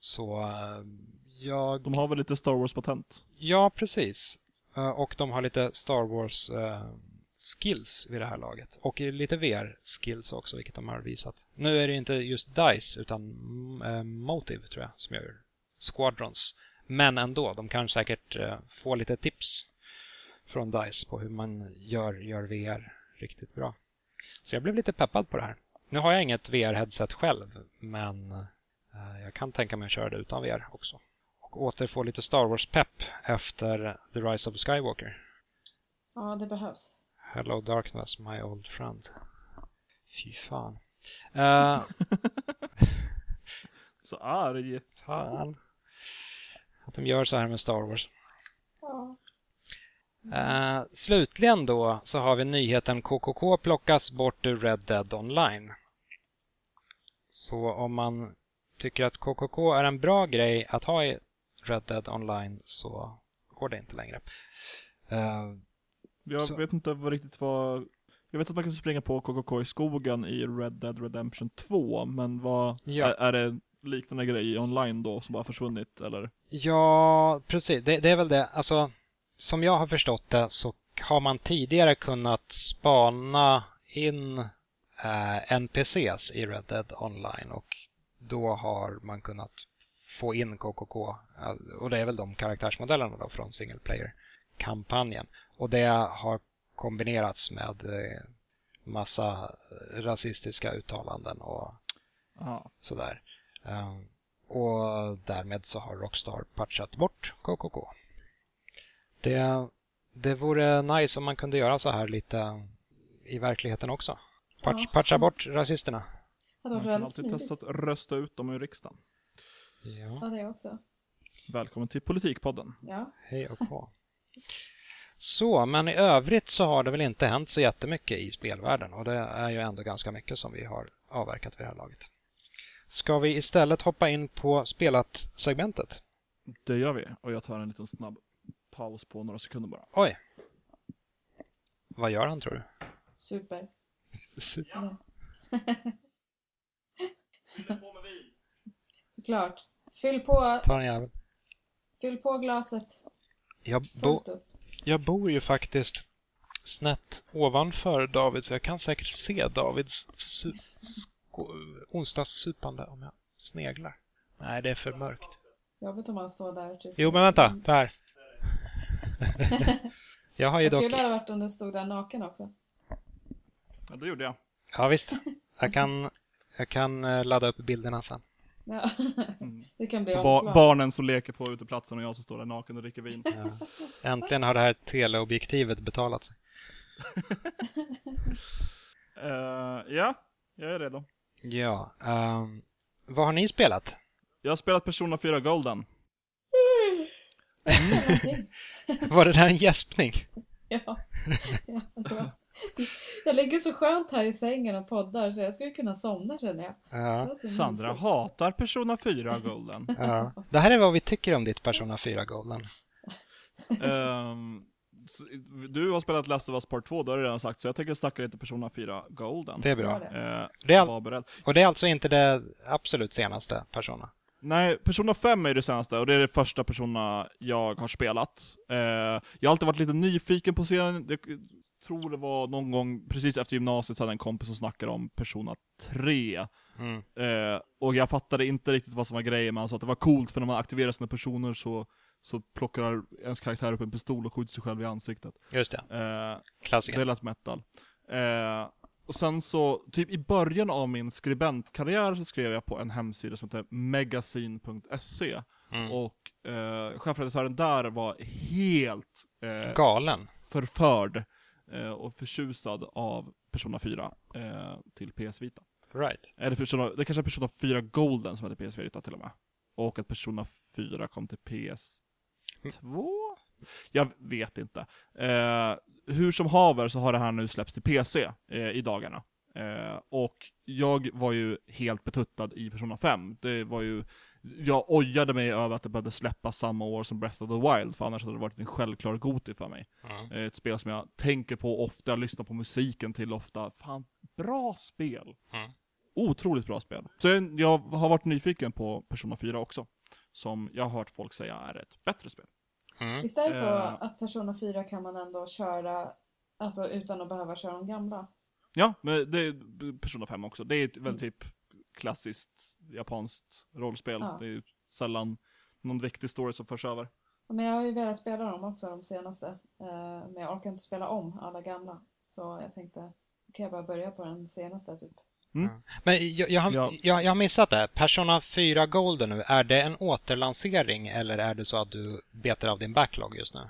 Så jag... De har väl lite Star Wars-patent? Ja, precis. Och de har lite Star Wars skills vid det här laget. Och lite VR-skills också, vilket de har visat. Nu är det inte just DICE, utan Motive tror jag, som gör Squadrons. Men ändå, de kan säkert få lite tips från DICE på hur man gör, gör VR riktigt bra. Så jag blev lite peppad på det här. Nu har jag inget VR-headset själv, men eh, jag kan tänka mig att köra det utan VR också och återfå lite Star Wars-pepp efter The Rise of Skywalker. Ja, det behövs. Hello Darkness, my old friend. Fy fan. Uh, Så arg. fan. Att de gör så här med Star Wars. Ja. Eh, slutligen då så har vi nyheten KKK plockas bort ur Red Dead Online. Så om man tycker att KKK är en bra grej att ha i Red Dead Online så går det inte längre. Eh, Jag Så- vet inte vad riktigt vad... Jag vet att man kan springa på KKK i skogen i Red Dead Redemption 2, men vad... Ja. Är, är det liknande grej online då som bara försvunnit, eller? Ja, precis. Det, det är väl det. Alltså, som jag har förstått det så har man tidigare kunnat spana in eh, NPCs i Red Dead Online och då har man kunnat få in KKK. eh, Och det är väl de karaktärsmodellerna då från single player-kampanjen. Och det har kombinerats med eh, massa rasistiska uttalanden och Ja. Sådär. Eh, och därmed så har Rockstar patchat bort KKK. Det, det vore nice om man kunde göra så här lite i verkligheten också. Patch, Ja. Patcha bort rasisterna. Man kan alltid testa att rösta ut dem ur riksdagen. Ja, Ja, det också. Välkommen till Politikpodden. Ja. hej och hå. Så, men i övrigt så har det väl inte hänt så jättemycket i spelvärlden och det är ju ändå ganska mycket som vi har avverkat vid det här laget. Ska vi istället hoppa in på spelat-segmentet? Det gör vi, och jag tar en liten snabb paus på några sekunder bara. Oj! Vad gör han tror du? Super. Super. Såklart. Fyll på, Ta en jävel. fyll på glaset Jag, bo, jag bor ju faktiskt snett ovanför David så jag kan säkert se Davids su, onsdagssupande om jag sneglar. Nej, det är för mörkt. Jobbigt om man står där typ. Jo, men vänta. Där. jag har ju dock... kul det hade varit om du stod där naken också. Ja, det gjorde jag. Ja, visst. Jag kan, jag kan eh, ladda upp bilderna sen. Ja. Det kan bli Ba- barnen som leker på uteplatsen och jag som står där naken och dricker vin. Ja. Äntligen har det här teleobjektivet betalat sig. Eh, ja, jag är redo. Ja. ehm, vad har ni spelat? Jag har spelat Persona 4 Golden. Någonting. Var det där en gäspning? Ja. ja. Jag ligger så skönt här i sängen och poddar så jag skulle kunna somna känner jag. Ja. Sandra mysigt. hatar Persona 4 Golden. ja. Det här är vad vi tycker om ditt Persona 4 Golden. Så- du har spelat Last of Us Part 2, det har du redan sagt, så jag tänker snacka lite Persona 4 Golden. Det är bra. Gör det. Eh, Det är, beredd. och det är alltså inte det absolut senaste Persona? Nej, Persona 5 är det senaste, och det är det första Persona jag har spelat. Eh, jag har alltid varit lite nyfiken på serien. Jag tror det var någon gång precis efter gymnasiet så hade jag en kompis som snackade om Persona 3. Mm. Eh, och jag fattade inte riktigt vad som var grejen, men han sa att det var coolt för när man aktiverar sina personer så, så plockar ens karaktär upp en pistol och skjuter sig själv i ansiktet. Just det, Eh, klassiker. det lät metal. Eh, och sen så, typ i början av min skribentkarriär så skrev jag på en hemsida som heter magasin.se. Mm. Och eh, chefredaktören där var helt eh, Galen. förförd eh, och förtjusad av Persona 4 eh, till PS Vita. Right. Eller Persona, det kanske är Persona 4 Golden som heter PS Vita till och med. Och att Persona 4 kom till PS2? Jag vet inte. Eh, hur som haver så har det här nu släppts till PC eh, i dagarna. Eh, och jag var ju helt betuttad i Persona 5. Det var ju, jag ojade mig över att det behövde släppas samma år som Breath of the Wild, för annars hade det varit en självklar goti för mig. Mm. Ett spel som jag tänker på ofta, jag lyssnar på musiken till ofta. Fan, bra spel! Mm. Otroligt bra spel. Så jag, jag har varit nyfiken på Persona 4 också. Som jag har hört folk säga är ett bättre spel. Mm. Visst är det så Eh. att Persona 4 kan man ändå köra alltså utan att behöva köra de gamla? Ja, men det är Persona 5 också. Det är ett väldigt typ klassiskt japanskt rollspel. Ja. Det är ju sällan någon viktig story som förs över. Ja, Men jag har ju velat spela dem också de senaste. eh, Men jag orkar inte spela om alla gamla. Så jag tänkte, kan jag bara börja på den senaste typ. Men jag, jag, har, Ja. jag, jag har missat det. Persona 4 Golden nu, är det en återlansering eller är det så att du betar av din backlog just nu?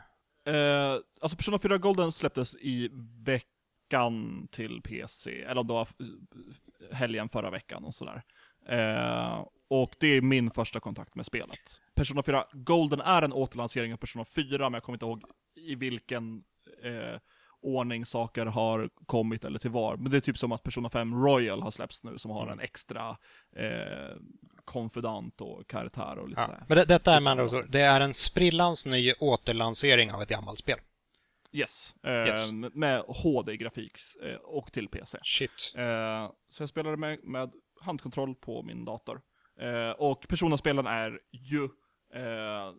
Eh, alltså Persona 4 Golden släpptes i veckan till PC, eller om det var helgen förra veckan och sådär. Eh, och det är min första kontakt med spelet. Persona 4 Golden är en återlansering av Persona 4, men jag kommer inte ihåg i vilken eh, ordning saker har kommit eller till var. Men det är typ som att Persona 5 Royal har släppts nu, som har en extra eh, konfidant och karaktär och lite Ja. sådär. Men det, detta är med andra ord, det är en sprillans ny återlansering av ett gammalt spel. Yes, eh, Yes. med HD-grafik eh, och till PC. Shit. Eh, så jag spelade med, med handkontroll på min dator. Eh, och personaspelen är ju eh,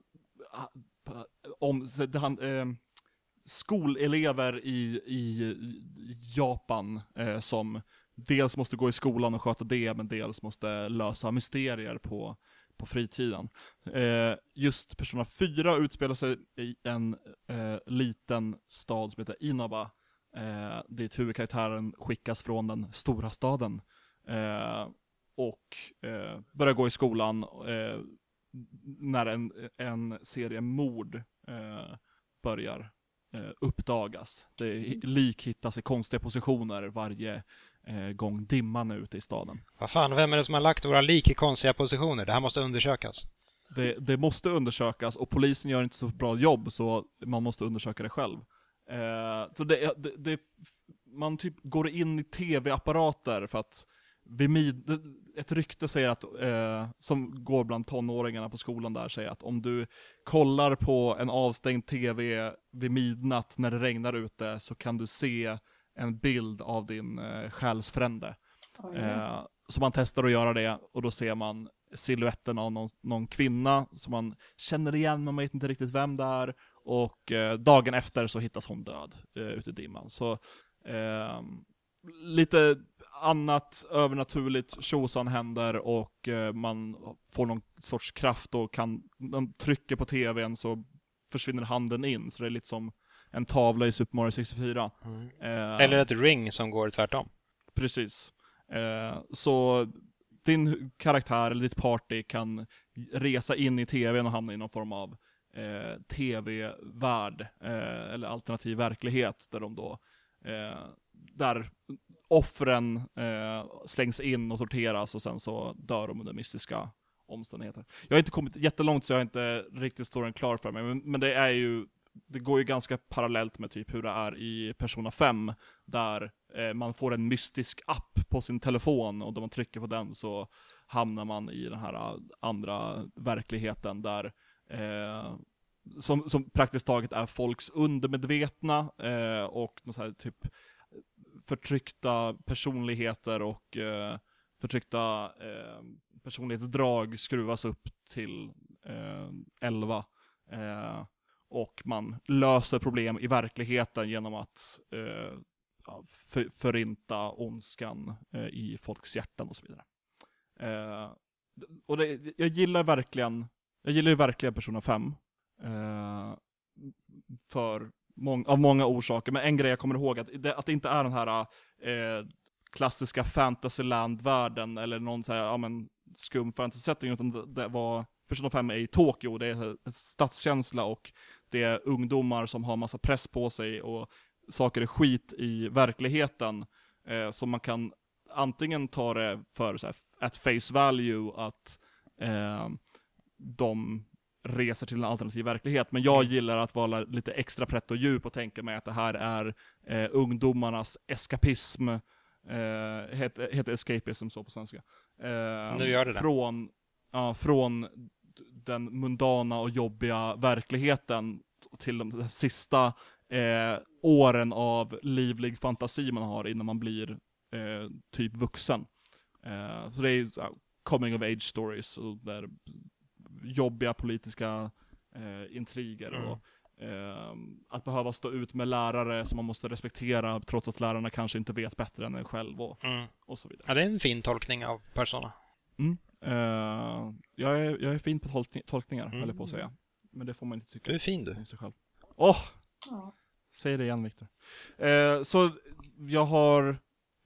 om, han, eh, skolelever i, i Japan eh, som dels måste gå i skolan och sköta det, men dels måste lösa mysterier på, på fritiden. Eh, just Persona 4 utspelar sig i en eh, liten stad som heter Inaba, eh, dit huvudkaraktären skickas från den stora staden. Eh, och eh, börjar gå i skolan eh, när en, en serie mord eh, börjar uppdagas. Det lik hittas i konstiga positioner varje eh, gång dimman är ute i staden. Vad fan, vem är det som har lagt våra lik i konstiga positioner? Det här måste undersökas. Det, det måste undersökas och polisen gör inte så bra jobb så man måste undersöka det själv. Eh, så det, det, man typ går in i tv-apparater för att vid mid, ett rykte säger att, eh, som går bland tonåringarna på skolan där, säger att om du kollar på en avstängd tv vid midnatt när det regnar ute så kan du se en bild av din eh, själsfrände. Eh, så man testar att göra det och då ser man siluetten av någon, någon kvinna som man känner igen, men man vet inte riktigt vem det är. Och eh, dagen efter så hittas hon död eh, ute i dimman. Så eh, lite annat övernaturligt tjosan händer och eh, man får någon sorts kraft och kan, man trycker på tvn så försvinner handen in. Så det är lite som en tavla i Super Mario 64. Eh, Eller ett ring som går tvärtom. Precis. Eh, så din karaktär eller ditt party kan resa in i tvn och hamna i någon form av eh, tv-värld, eh, eller alternativ verklighet, där de då, där offren eh, slängs in och torteras och sen så dör de under mystiska omständigheter. Jag har inte kommit jättelångt så jag har inte riktigt storyn klar för mig, men, men det är ju det går ju ganska parallellt med typ hur det är i Persona 5, där eh, man får en mystisk app på sin telefon och då man trycker på den så hamnar man i den här eh, andra verkligheten där eh, som, som praktiskt taget är folks undermedvetna eh, och något så här typ förtryckta personligheter och eh, förtryckta eh, personlighetsdrag skruvas upp till eh, 11. Eh, och man löser problem i verkligheten genom att eh, för, förinta ondskan eh, i folks hjärtan och så vidare. Eh, och det, jag gillar verkligen, jag gillar verkligen Persona 5. Eh, för mång, av många orsaker, men en grej jag kommer ihåg, att det, att det inte är den här eh, klassiska fantasyland-världen, eller någon så här, ja men, skum fantasy-setting, utan det, det var Persona 5 är i Tokyo, det är stadskänsla och det är ungdomar som har massa press på sig och saker är skit i verkligheten. Eh, så man kan antingen ta det för så här, at face value att eh, de reser till en alternativ verklighet. Men jag gillar att vara lite extra prätt och djup och tänka mig att det här är eh, ungdomarnas eskapism. Eh, heter, heter escapism så på svenska. Eh, nu gör det från, ja, från den mundana och jobbiga verkligheten till de sista eh, åren av livlig fantasi man har innan man blir eh, typ vuxen. Eh, så det är coming of age stories, och där jobbiga politiska eh, intriger mm. och eh, att behöva stå ut med lärare som man måste respektera trots att lärarna kanske inte vet bättre än en själv och, mm. och så vidare. Ja, det är en fin tolkning av Persona. Mm. Uh, jag, är, jag är fin på tolkning, tolkningar, mm. höll jag på att säga. Men det får man inte tycka. Du är fin du. Sig själv. Åh! Oh! Ja. Säg det igen Viktor. Uh, så jag har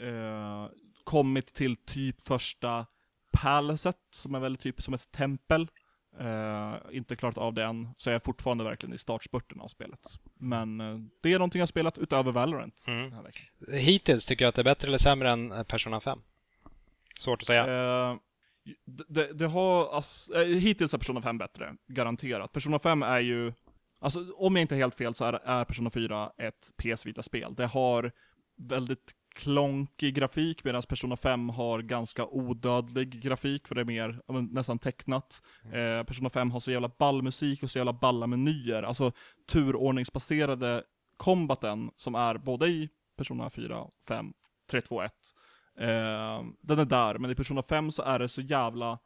uh, kommit till typ första palacet, som är väldigt typ som ett tempel. Uh, inte klarat av det än, så jag är fortfarande verkligen i startspurten av spelet. Men uh, det är någonting jag spelat utöver Valorant mm. den här veckan. Hittills, tycker jag att det är bättre eller sämre än Persona 5? Svårt att säga. Uh, det, det, har, alltså, hittills är Persona 5 bättre, garanterat. Persona 5 är ju, alltså om jag inte är helt fel så är, är Persona 4 ett PS Vita-spel. Det har väldigt klonkig grafik, medan Persona 5 har ganska odödlig grafik, för det är mer nästan tecknat. Mm. Eh, Persona 5 har så jävla ball musik och så jävla balla menyer, alltså turordningsbaserade kombaten som är både i Persona 4, 5, 3, 2, 1. Eh, den är där, men i Persona 5 så är det så jävla...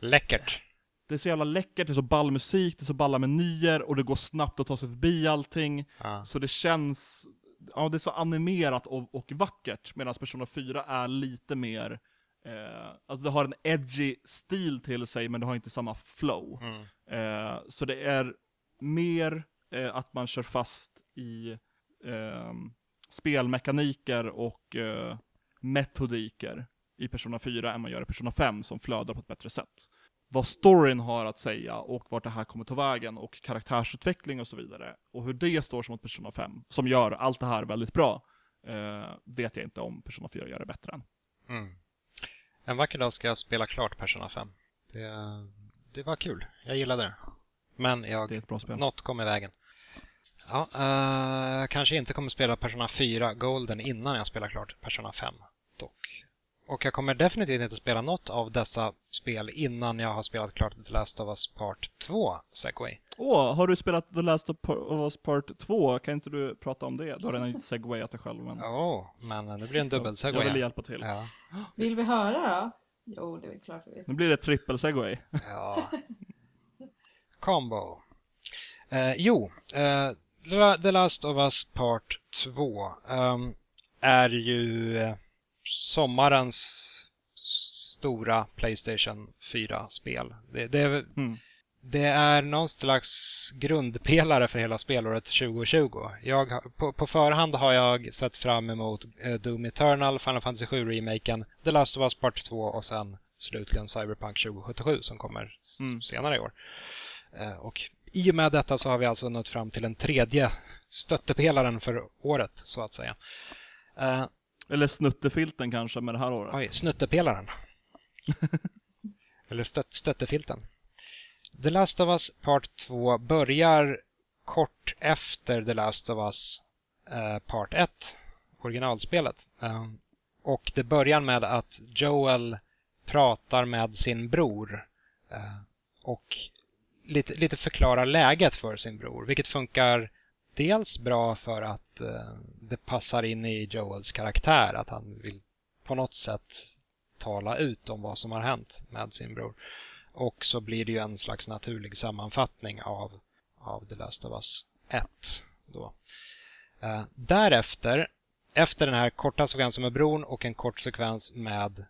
Läckert. Det är så jävla läckert, det är så ball musik, det är så balla menyer och det går snabbt att ta sig förbi allting. Ah. Så det känns ja, det är så animerat och, och vackert, medan Persona 4 är lite mer, eh, alltså det har en edgy stil till sig, men det har inte samma flow. Mm. Eh, så det är mer eh, att man kör fast i ehm, spelmekaniker och eh, metodiker i Persona 4 än man gör i Persona 5 som flödar på ett bättre sätt vad storyn har att säga och vart det här kommer ta vägen och karaktärsutveckling och så vidare. Och hur det står som mot Persona 5, som gör allt det här väldigt bra, eh, vet jag inte om Persona 4 gör det bättre än. Mm. En vacker dag ska jag spela klart Persona 5. Det, det var kul, jag gillade det. Men jag, det är ett bra spel. något kom i vägen. Ja, uh, kanske inte kommer spela Persona 4 Golden innan jag spelar klart Persona 5 dock. Och jag kommer definitivt inte spela något av dessa spel innan jag har spelat klart The Last of Us Part 2 Segway. Åh, oh, har du spelat The Last of Us Part 2? Kan inte du prata om det? Du har redan segwayat dig själv. Men... Åh, oh, men det blir en dubbel segway. Jag vill hjälpa till. Ja. Vill vi höra då? Jo, det är klart vi vill. Nu blir det trippel segway. Ja. Combo. Eh, jo, eh, The Last of Us Part 2 eh, är ju eh, sommarens stora Playstation 4-spel. Det, det, mm. det, är någon slags grundpelare för hela spelåret 2020. Jag, på, på förhand har jag sett fram emot uh, Doom Eternal, Final Fantasy 7-remaken, The Last of Us Part 2 och sen slutligen Cyberpunk 2077 som kommer mm. senare i år. Uh, och i och med detta så har vi alltså nått fram till den tredje stöttepelaren för året, så att säga. Eller snuttefilten kanske med det här året. Oj, snuttepelaren. Eller stött, stöttefilten. The Last of Us Part 2 börjar kort efter The Last of Us eh, Part 1, originalspelet. Eh, och det börjar med att Joel pratar med sin bror eh, och lite, lite förklarar läget för sin bror, vilket funkar dels bra för att eh, det passar in i Joels karaktär, att han vill på något sätt tala ut om vad som har hänt med sin bror. Och så blir det ju en slags naturlig sammanfattning av, av The Last of Us 1. Då. Eh, därefter, efter den här korta sekvensen med bron och en kort sekvens med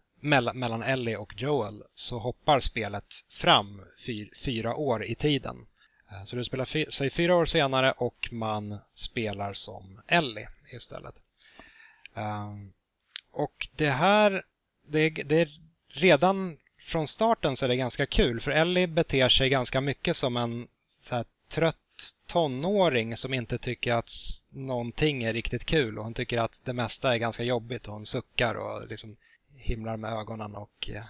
mellan Ellie och Joel så hoppar spelet fram fyr, fyra år i tiden. Eh, så det spelar sig fyra år senare och man spelar som Ellie istället. Uh, och det här, det, det är redan från starten så är det ganska kul för Ellie beter sig ganska mycket som en så här, trött tonåring som inte tycker att någonting är riktigt kul och hon tycker att det mesta är ganska jobbigt och hon suckar och liksom himlar med ögonen och eh,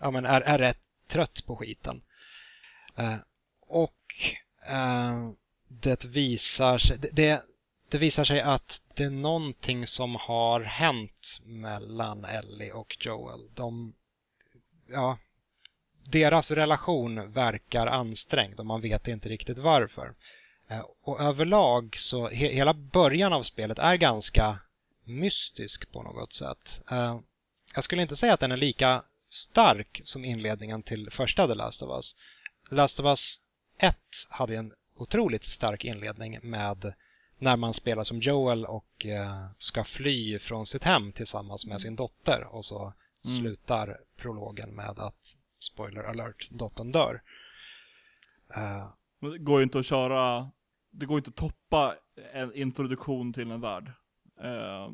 ja, men är, är rätt trött på skiten. Eh, och eh, det visar sig, det, det visar sig att det är någonting som har hänt mellan Ellie och Joel. De, ja, deras relation verkar ansträngd och man vet inte riktigt varför. Eh, och överlag så he hela början av spelet är ganska mystisk på något sätt. Uh, jag skulle inte säga att den är lika stark som inledningen till första The Last of Us. The Last of Us 1 hade en otroligt stark inledning med när man spelar som Joel och eh, ska fly från sitt hem tillsammans med sin dotter och så mm. slutar prologen med att spoiler alert, dottern dör. Uh, det går ju inte att köra, det går inte att toppa en introduktion till en värld. Uh,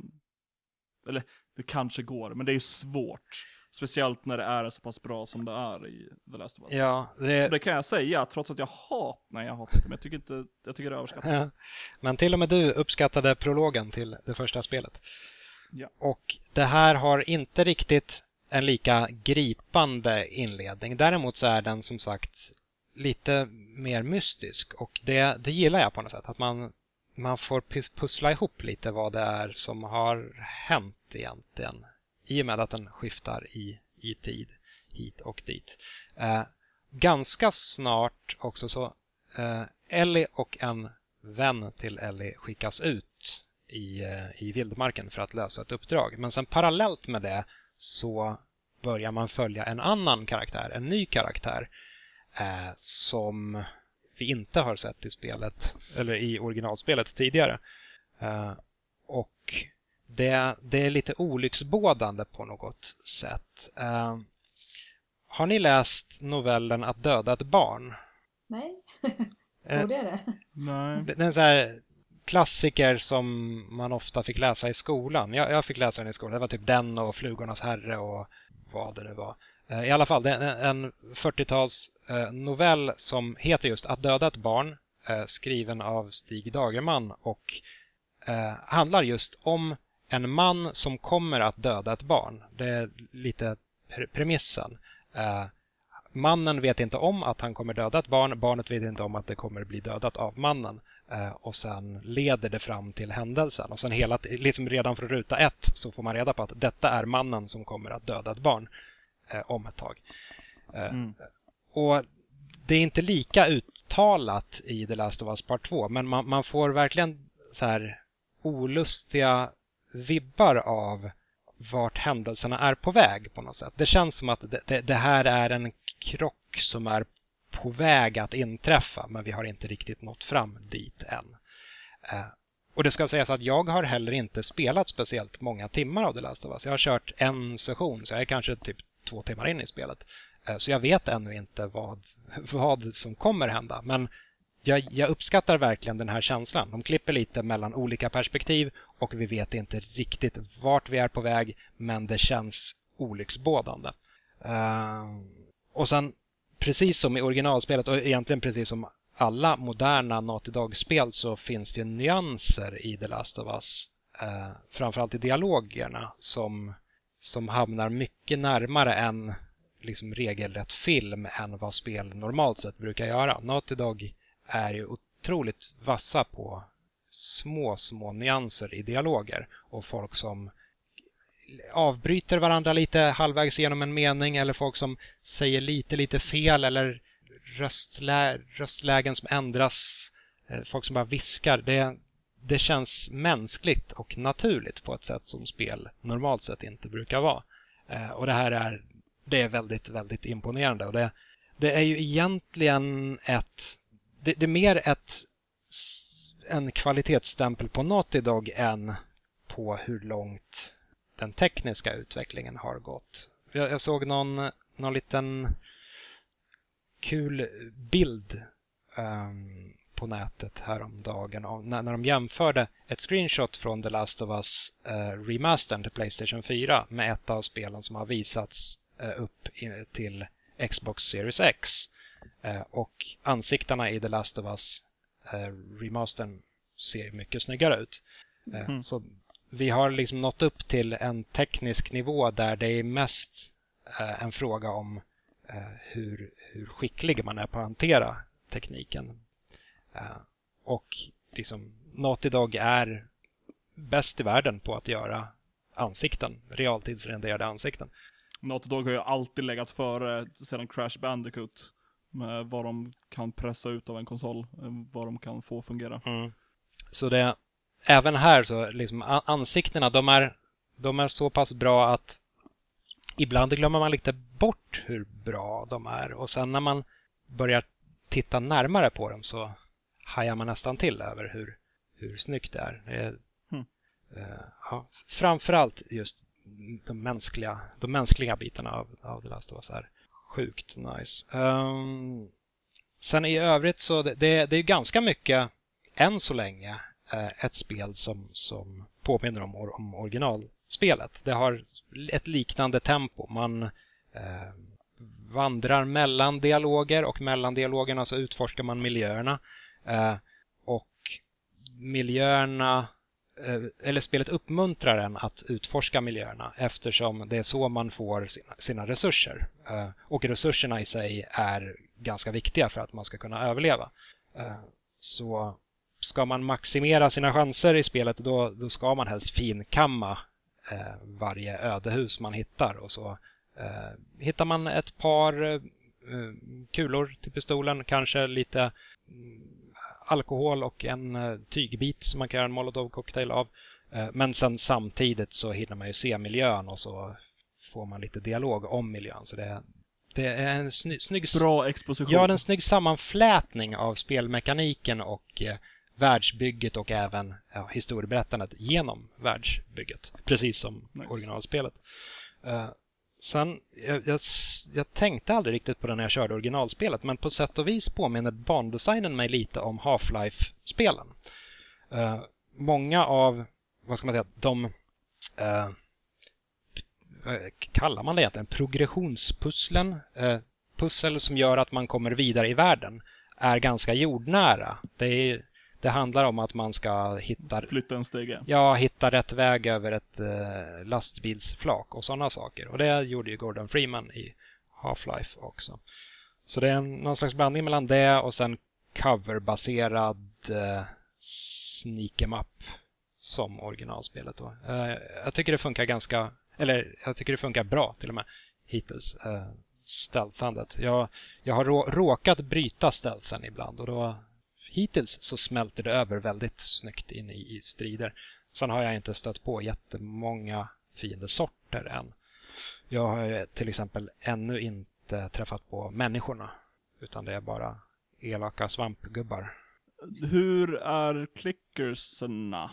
eller det kanske går, men det är svårt. Speciellt när det är så pass bra som det är i The Last of Us. Ja, det... det kan jag säga, trots att jag hatar, nej jag hatar inte, men jag tycker inte, jag tycker det är överskattat. men till och med du uppskattade prologen till det första spelet. Ja. Och det här har inte riktigt en lika gripande inledning. Däremot så är den som sagt lite mer mystisk och det, det gillar jag på något sätt. Att man, man får pussla ihop lite vad det är som har hänt egentligen i och med att den skiftar i, i tid hit och dit. Eh, ganska snart också så eh, Ellie och en vän till Ellie skickas ut i, eh, i vildmarken för att lösa ett uppdrag. Men sen parallellt med det så börjar man följa en annan karaktär, en ny karaktär eh, som vi inte har sett i spelet eller i originalspelet tidigare. Eh, och det, det, är lite olycksbådande på något sätt. Eh, har ni läst novellen Att döda ett barn? Nej, eh, det är det. Nej. Det är en så här klassiker som man ofta fick läsa i skolan. Jag, jag, fick läsa den i skolan. Det var typ den och Flugornas herre och vad det nu var. Eh, I alla fall, det är en 40-tals eh, novell som heter just Att döda ett barn, eh, skriven av Stig Dagerman och handlar just om en man som kommer att döda ett barn. Det är lite premissen. Mannen vet inte om att han kommer döda ett barn, barnet vet inte om att det kommer bli dödat av mannen. Och sen leder det fram till händelsen. Och sen hela, liksom redan från ruta ett så får man reda på att detta är mannen som kommer att döda ett barn eh, om ett tag. Eh, mm. Och Det är inte lika uttalat i The Last of Us Part 2 men man, man får verkligen så här olustiga vibbar av vart händelserna är på väg på något sätt. Det känns som att det, det, det, här är en krock som är på väg att inträffa men vi har inte riktigt nått fram dit än. Eh, och det ska sägas att jag har heller inte spelat speciellt många timmar av The Last of Us. Jag har kört en session så jag är kanske typ två timmar in i spelet. Eh, så jag vet ännu inte vad, vad som kommer hända. Men jag, jag, uppskattar verkligen den här känslan. De klipper lite mellan olika perspektiv och vi vet inte riktigt vart vi är på väg men det känns olycksbådande. Uh, och sen precis som i originalspelet och egentligen precis som alla moderna Naughty Dog-spel så finns det nyanser i The Last of Us. Uh, framförallt i dialogerna som som hamnar mycket närmare en liksom regelrätt film än vad spel normalt sett brukar göra. Naughty Dog är ju otroligt vassa på små, små nyanser i dialoger och folk som avbryter varandra lite halvvägs genom en mening eller folk som säger lite, lite fel eller röstlä röstlägen som ändras. Eh, folk som bara viskar. Det, det känns mänskligt och naturligt på ett sätt som spel normalt sett inte brukar vara. Eh, och det här är, det är väldigt, väldigt imponerande. Och det, det är ju egentligen ett, det, det är mer ett, en kvalitetsstämpel på Naughty Dog än på hur långt den tekniska utvecklingen har gått. Jag, jag såg någon, någon liten kul bild um, på nätet häromdagen om, när, när de jämförde ett screenshot från The Last of Us uh, remastern till Playstation 4 med ett av spelen som har visats uh, upp i, till Xbox Series X. Uh, och ansiktena i The Last of Us uh, remastern ser mycket snyggare ut. Mm. Så vi har liksom nått upp till en teknisk nivå där det är mest en fråga om hur, hur skicklig man är på att hantera tekniken. Eh, och liksom Naughty Dog är bäst i världen på att göra ansikten, realtidsrenderade ansikten. Naughty Dog har ju alltid legat före sedan Crash Bandicoot med vad de kan pressa ut av en konsol, eh, vad de kan få fungera. Mm. Så det, även här så liksom ansiktena, de är, de är så pass bra att ibland glömmer man lite bort hur bra de är och sen när man börjar titta närmare på dem så hajar man nästan till över hur, hur snyggt det är. Det är mm. ja, framförallt just de mänskliga, de mänskliga bitarna av, av The Last of Us är sjukt nice. Um, sen i övrigt så det, det, det är ganska mycket än så länge eh, ett spel som, som påminner om, om originalspelet. Det har ett liknande tempo. Man eh, vandrar mellan dialoger och mellan dialogerna så utforskar man miljöerna. Eh, och miljöerna Eh, eller spelet uppmuntrar en att utforska miljöerna eftersom det är så man får sina, sina resurser. Eh, och resurserna i sig är ganska viktiga för att man ska kunna överleva. Eh, så ska man maximera sina chanser i spelet då, då ska man helst finkamma varje ödehus man hittar och så hittar man ett par kulor till pistolen, kanske lite mm, alkohol och en eh, tygbit som man kan göra en molotov-cocktail av. Eh, men sen samtidigt så hinner man ju se miljön och så får man lite dialog om miljön. Så det, det är en sny, snygg... Bra exposition. Ja, en snygg sammanflätning av spelmekaniken och eh, världsbygget och även ja, historieberättandet genom världsbygget. Precis som nice. originalspelet. Uh, Sen, jag, jag, jag, tänkte aldrig riktigt på det när jag körde originalspelet men på sätt och vis påminner bandesignen mig lite om Half-Life-spelen. Uh, många av, vad ska man säga, de uh, kallar man det egentligen? Progressionspusslen, uh, pussel som gör att man kommer vidare i världen, är ganska jordnära. Det är det handlar om att man ska hitta... Flytta en stege? Ja, hitta rätt väg över ett eh, lastbilsflak och sådana saker. Och det gjorde ju Gordon Freeman i Half-Life också. Så det är en, någon slags blandning mellan det och sen coverbaserad eh, sneak em up som originalspelet. Då. Eh, jag tycker det funkar ganska, eller jag tycker det funkar bra till och med hittills. Eh, stealthandet. Jag, jag har rå, råkat bryta stealthen ibland och då hittills så smälter det över väldigt snyggt in i, i strider. Sen har jag inte stött på jättemånga fiendesorter än. Jag har till exempel ännu inte träffat på människorna utan det är bara elaka svampgubbar. Hur är klickerserna?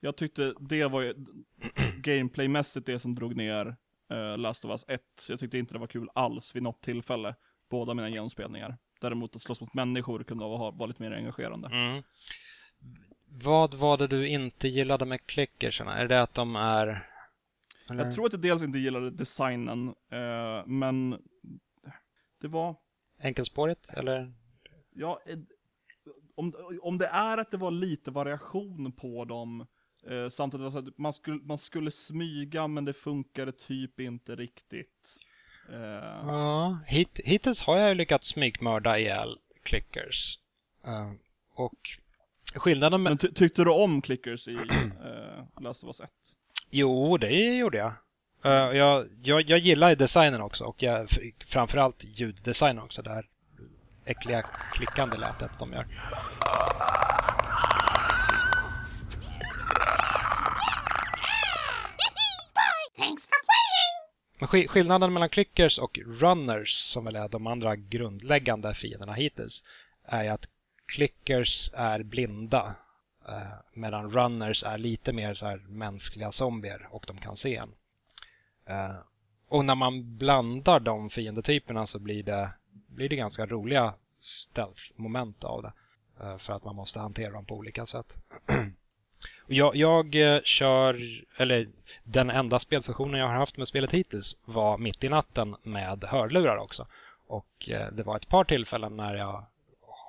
Jag tyckte det var ju gameplaymässigt det som drog ner uh, Last of Us 1. Jag tyckte inte det var kul alls vid något tillfälle. Båda mina genomspelningar. Däremot att slåss mot människor kunde vara lite mer engagerande. Mm. Vad var det du inte gillade med klickerserna? Är det att de är... Eller? Jag tror att jag dels inte gillade designen, eh, men det var... Enkelspårigt, eller? Ja, eh, om, om det är att det var lite variation på dem, eh, samtidigt att man skulle, man skulle smyga men det funkade typ inte riktigt. Uh... Ja, hit, hittills har jag lyckats smygmörda ihjäl clickers. Uh, och skillnaden med... Men ty tyckte du om clickers i uh, Last of Us 1? Jo, det gjorde jag. Uh, jag, jag, jag gillar designen också och jag, framförallt ljuddesignen också. Det här äckliga klickande lätet de gör. Men skillnaden mellan clickers och runners, som väl är de andra grundläggande fienderna hittills, är ju att clickers är blinda eh, medan runners är lite mer så här mänskliga zombier och de kan se en. Eh, och när man blandar de fiendetyperna så blir det, blir det ganska roliga stealth-moment av det. Eh, för att man måste hantera dem på olika sätt. Jag, jag eh, kör, eller den enda spelsessionen jag har haft med spelet hittills var mitt i natten med hörlurar också. Och eh, det var ett par tillfällen när jag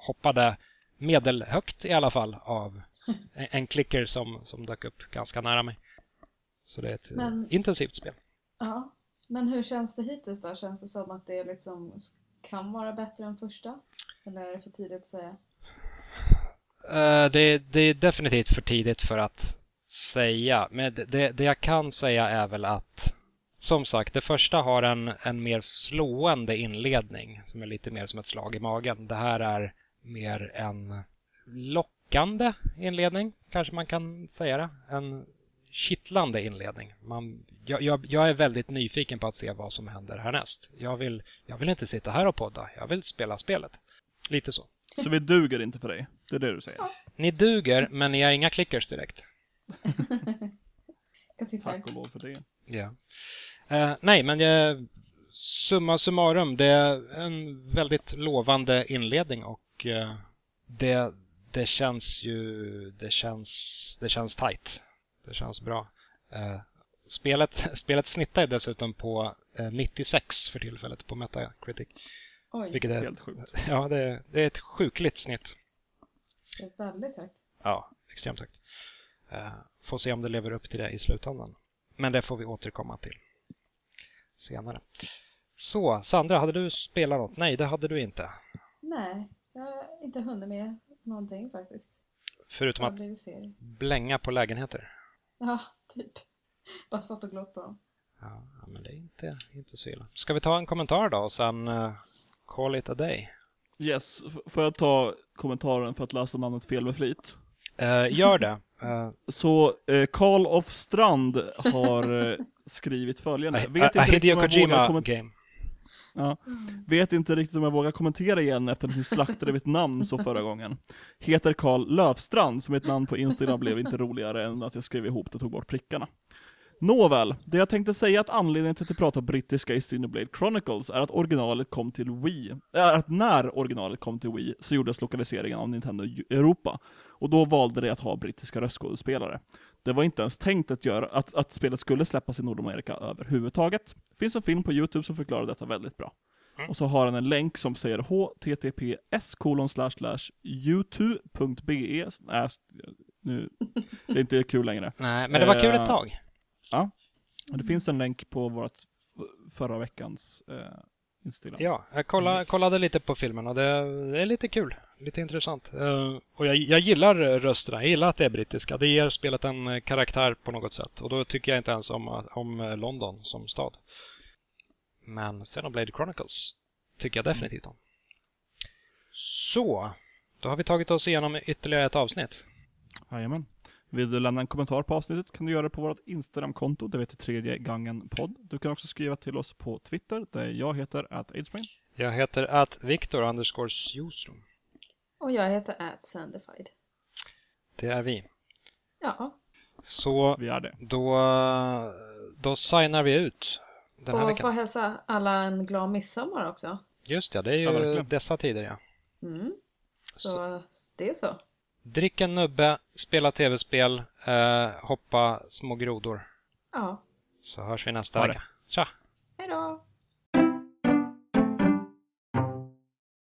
hoppade medelhögt i alla fall av en, en klicker som, som dök upp ganska nära mig. Så det är ett eh, Men- intensivt spel. Ja. Men hur känns det hittills då? Känns det som att det liksom kan vara bättre än första? Eller är det för tidigt att säga? Eh, det, det är definitivt för tidigt för att säga. Men det- det, det jag kan säga är väl att som sagt, det första har en, en mer slående inledning som är lite mer som ett slag i magen. Det här är mer en lockande inledning, kanske man kan säga det. En kittlande inledning. Man, jag, jag, jag är väldigt nyfiken på att se vad som händer härnäst. Jag vill, jag vill inte sitta här och podda, jag vill spela spelet. Lite så. Så vi duger inte för dig? Det är det du säger? Ni duger, men ni är inga clickers direkt. Tack och lov för det. Ja. Eh, nej, men eh, summa summarum, det är en väldigt lovande inledning och eh, det, det känns ju, det känns, det känns tight. Det känns bra. Eh, spelet, spelet snittar ju dessutom på eh, 96 för tillfället på Metacritic. Oj, Vilket är, Helt sjukt. ja, det, det är ett sjukligt snitt. det är väldigt högt. Ja, extremt högt. Eh, får se om det lever upp till det i slutändan. Men det får vi återkomma till senare. Så, Sandra, hade du spelat något? Nej, det hade du inte. Nej, jag har inte hunnit med någonting faktiskt. Förutom att blänga på lägenheter. Ja, typ. Bara stått och glott på dem. Ja, ja, men det är inte, inte så illa. Ska vi ta en kommentar då och sen uh, call it a day? Yes, f- får jag ta kommentaren för att läsa namnet fel med flit? Eh, gör det. Eh, Så eh, Karl of Strand har eh, skrivit följande. Vet inte, vågar Kojima game. ja, vet inte riktigt om jag vågar kommentera igen efter att ni slaktade mitt namn så förra gången. Heter Karl Löfstrand, som mitt namn på Instagram blev inte roligare än att jag skrev ihop det och tog bort prickarna. Nåväl, det jag tänkte säga att anledningen till att jag pratar brittiska i Xenoblade Chronicles är att originalet kom till Wii, är att när originalet kom till Wii så gjordes lokaliseringen av Nintendo Europa, och då valde de att ha brittiska röstskådespelare. Det var inte ens tänkt att, göra, att, att spelet skulle släppas i Nordamerika överhuvudtaget. Det finns en film på Youtube som förklarar detta väldigt bra. Mm. Och så har den en länk som säger https kolon slash slash youtube.be nu, det är inte kul längre. Nej, men det var kul Eh, ett tag. Och Det finns en länk på vårt förra veckans eh, Instagram. Ja, jag kollade, kollade lite på filmen och det, det är lite kul. Lite intressant. Eh, och jag, jag gillar rösterna. Jag gillar att det är brittiska. Det ger spelet en eh, karaktär på något sätt. Och då tycker jag inte ens om, om eh, London som stad. Men Xenoblade Chronicles tycker jag definitivt om. Så, då har vi tagit oss igenom ytterligare ett avsnitt. Jajamän. Vill du lämna en kommentar på avsnittet kan du göra det på vårt Instagram-konto, det heter tredje gången podd. Du kan också skriva till oss på Twitter, där jag heter att Aidsbrain. Jag heter att Viktor underscore Sjostrom. Och jag heter Atsandified. Det är vi. Ja, Så Vi är det. då, då signar vi ut den här och veckan. får hälsa alla en glad midsommar också. Just ja, det är Ja, ju verkligen. dessa tider ja. Mm. Så, Så, det är så. Drick en nubbe, spela tv-spel, eh, hoppa små grodor. Ja, Så hörs vi nästa vecka. Tja! hej då!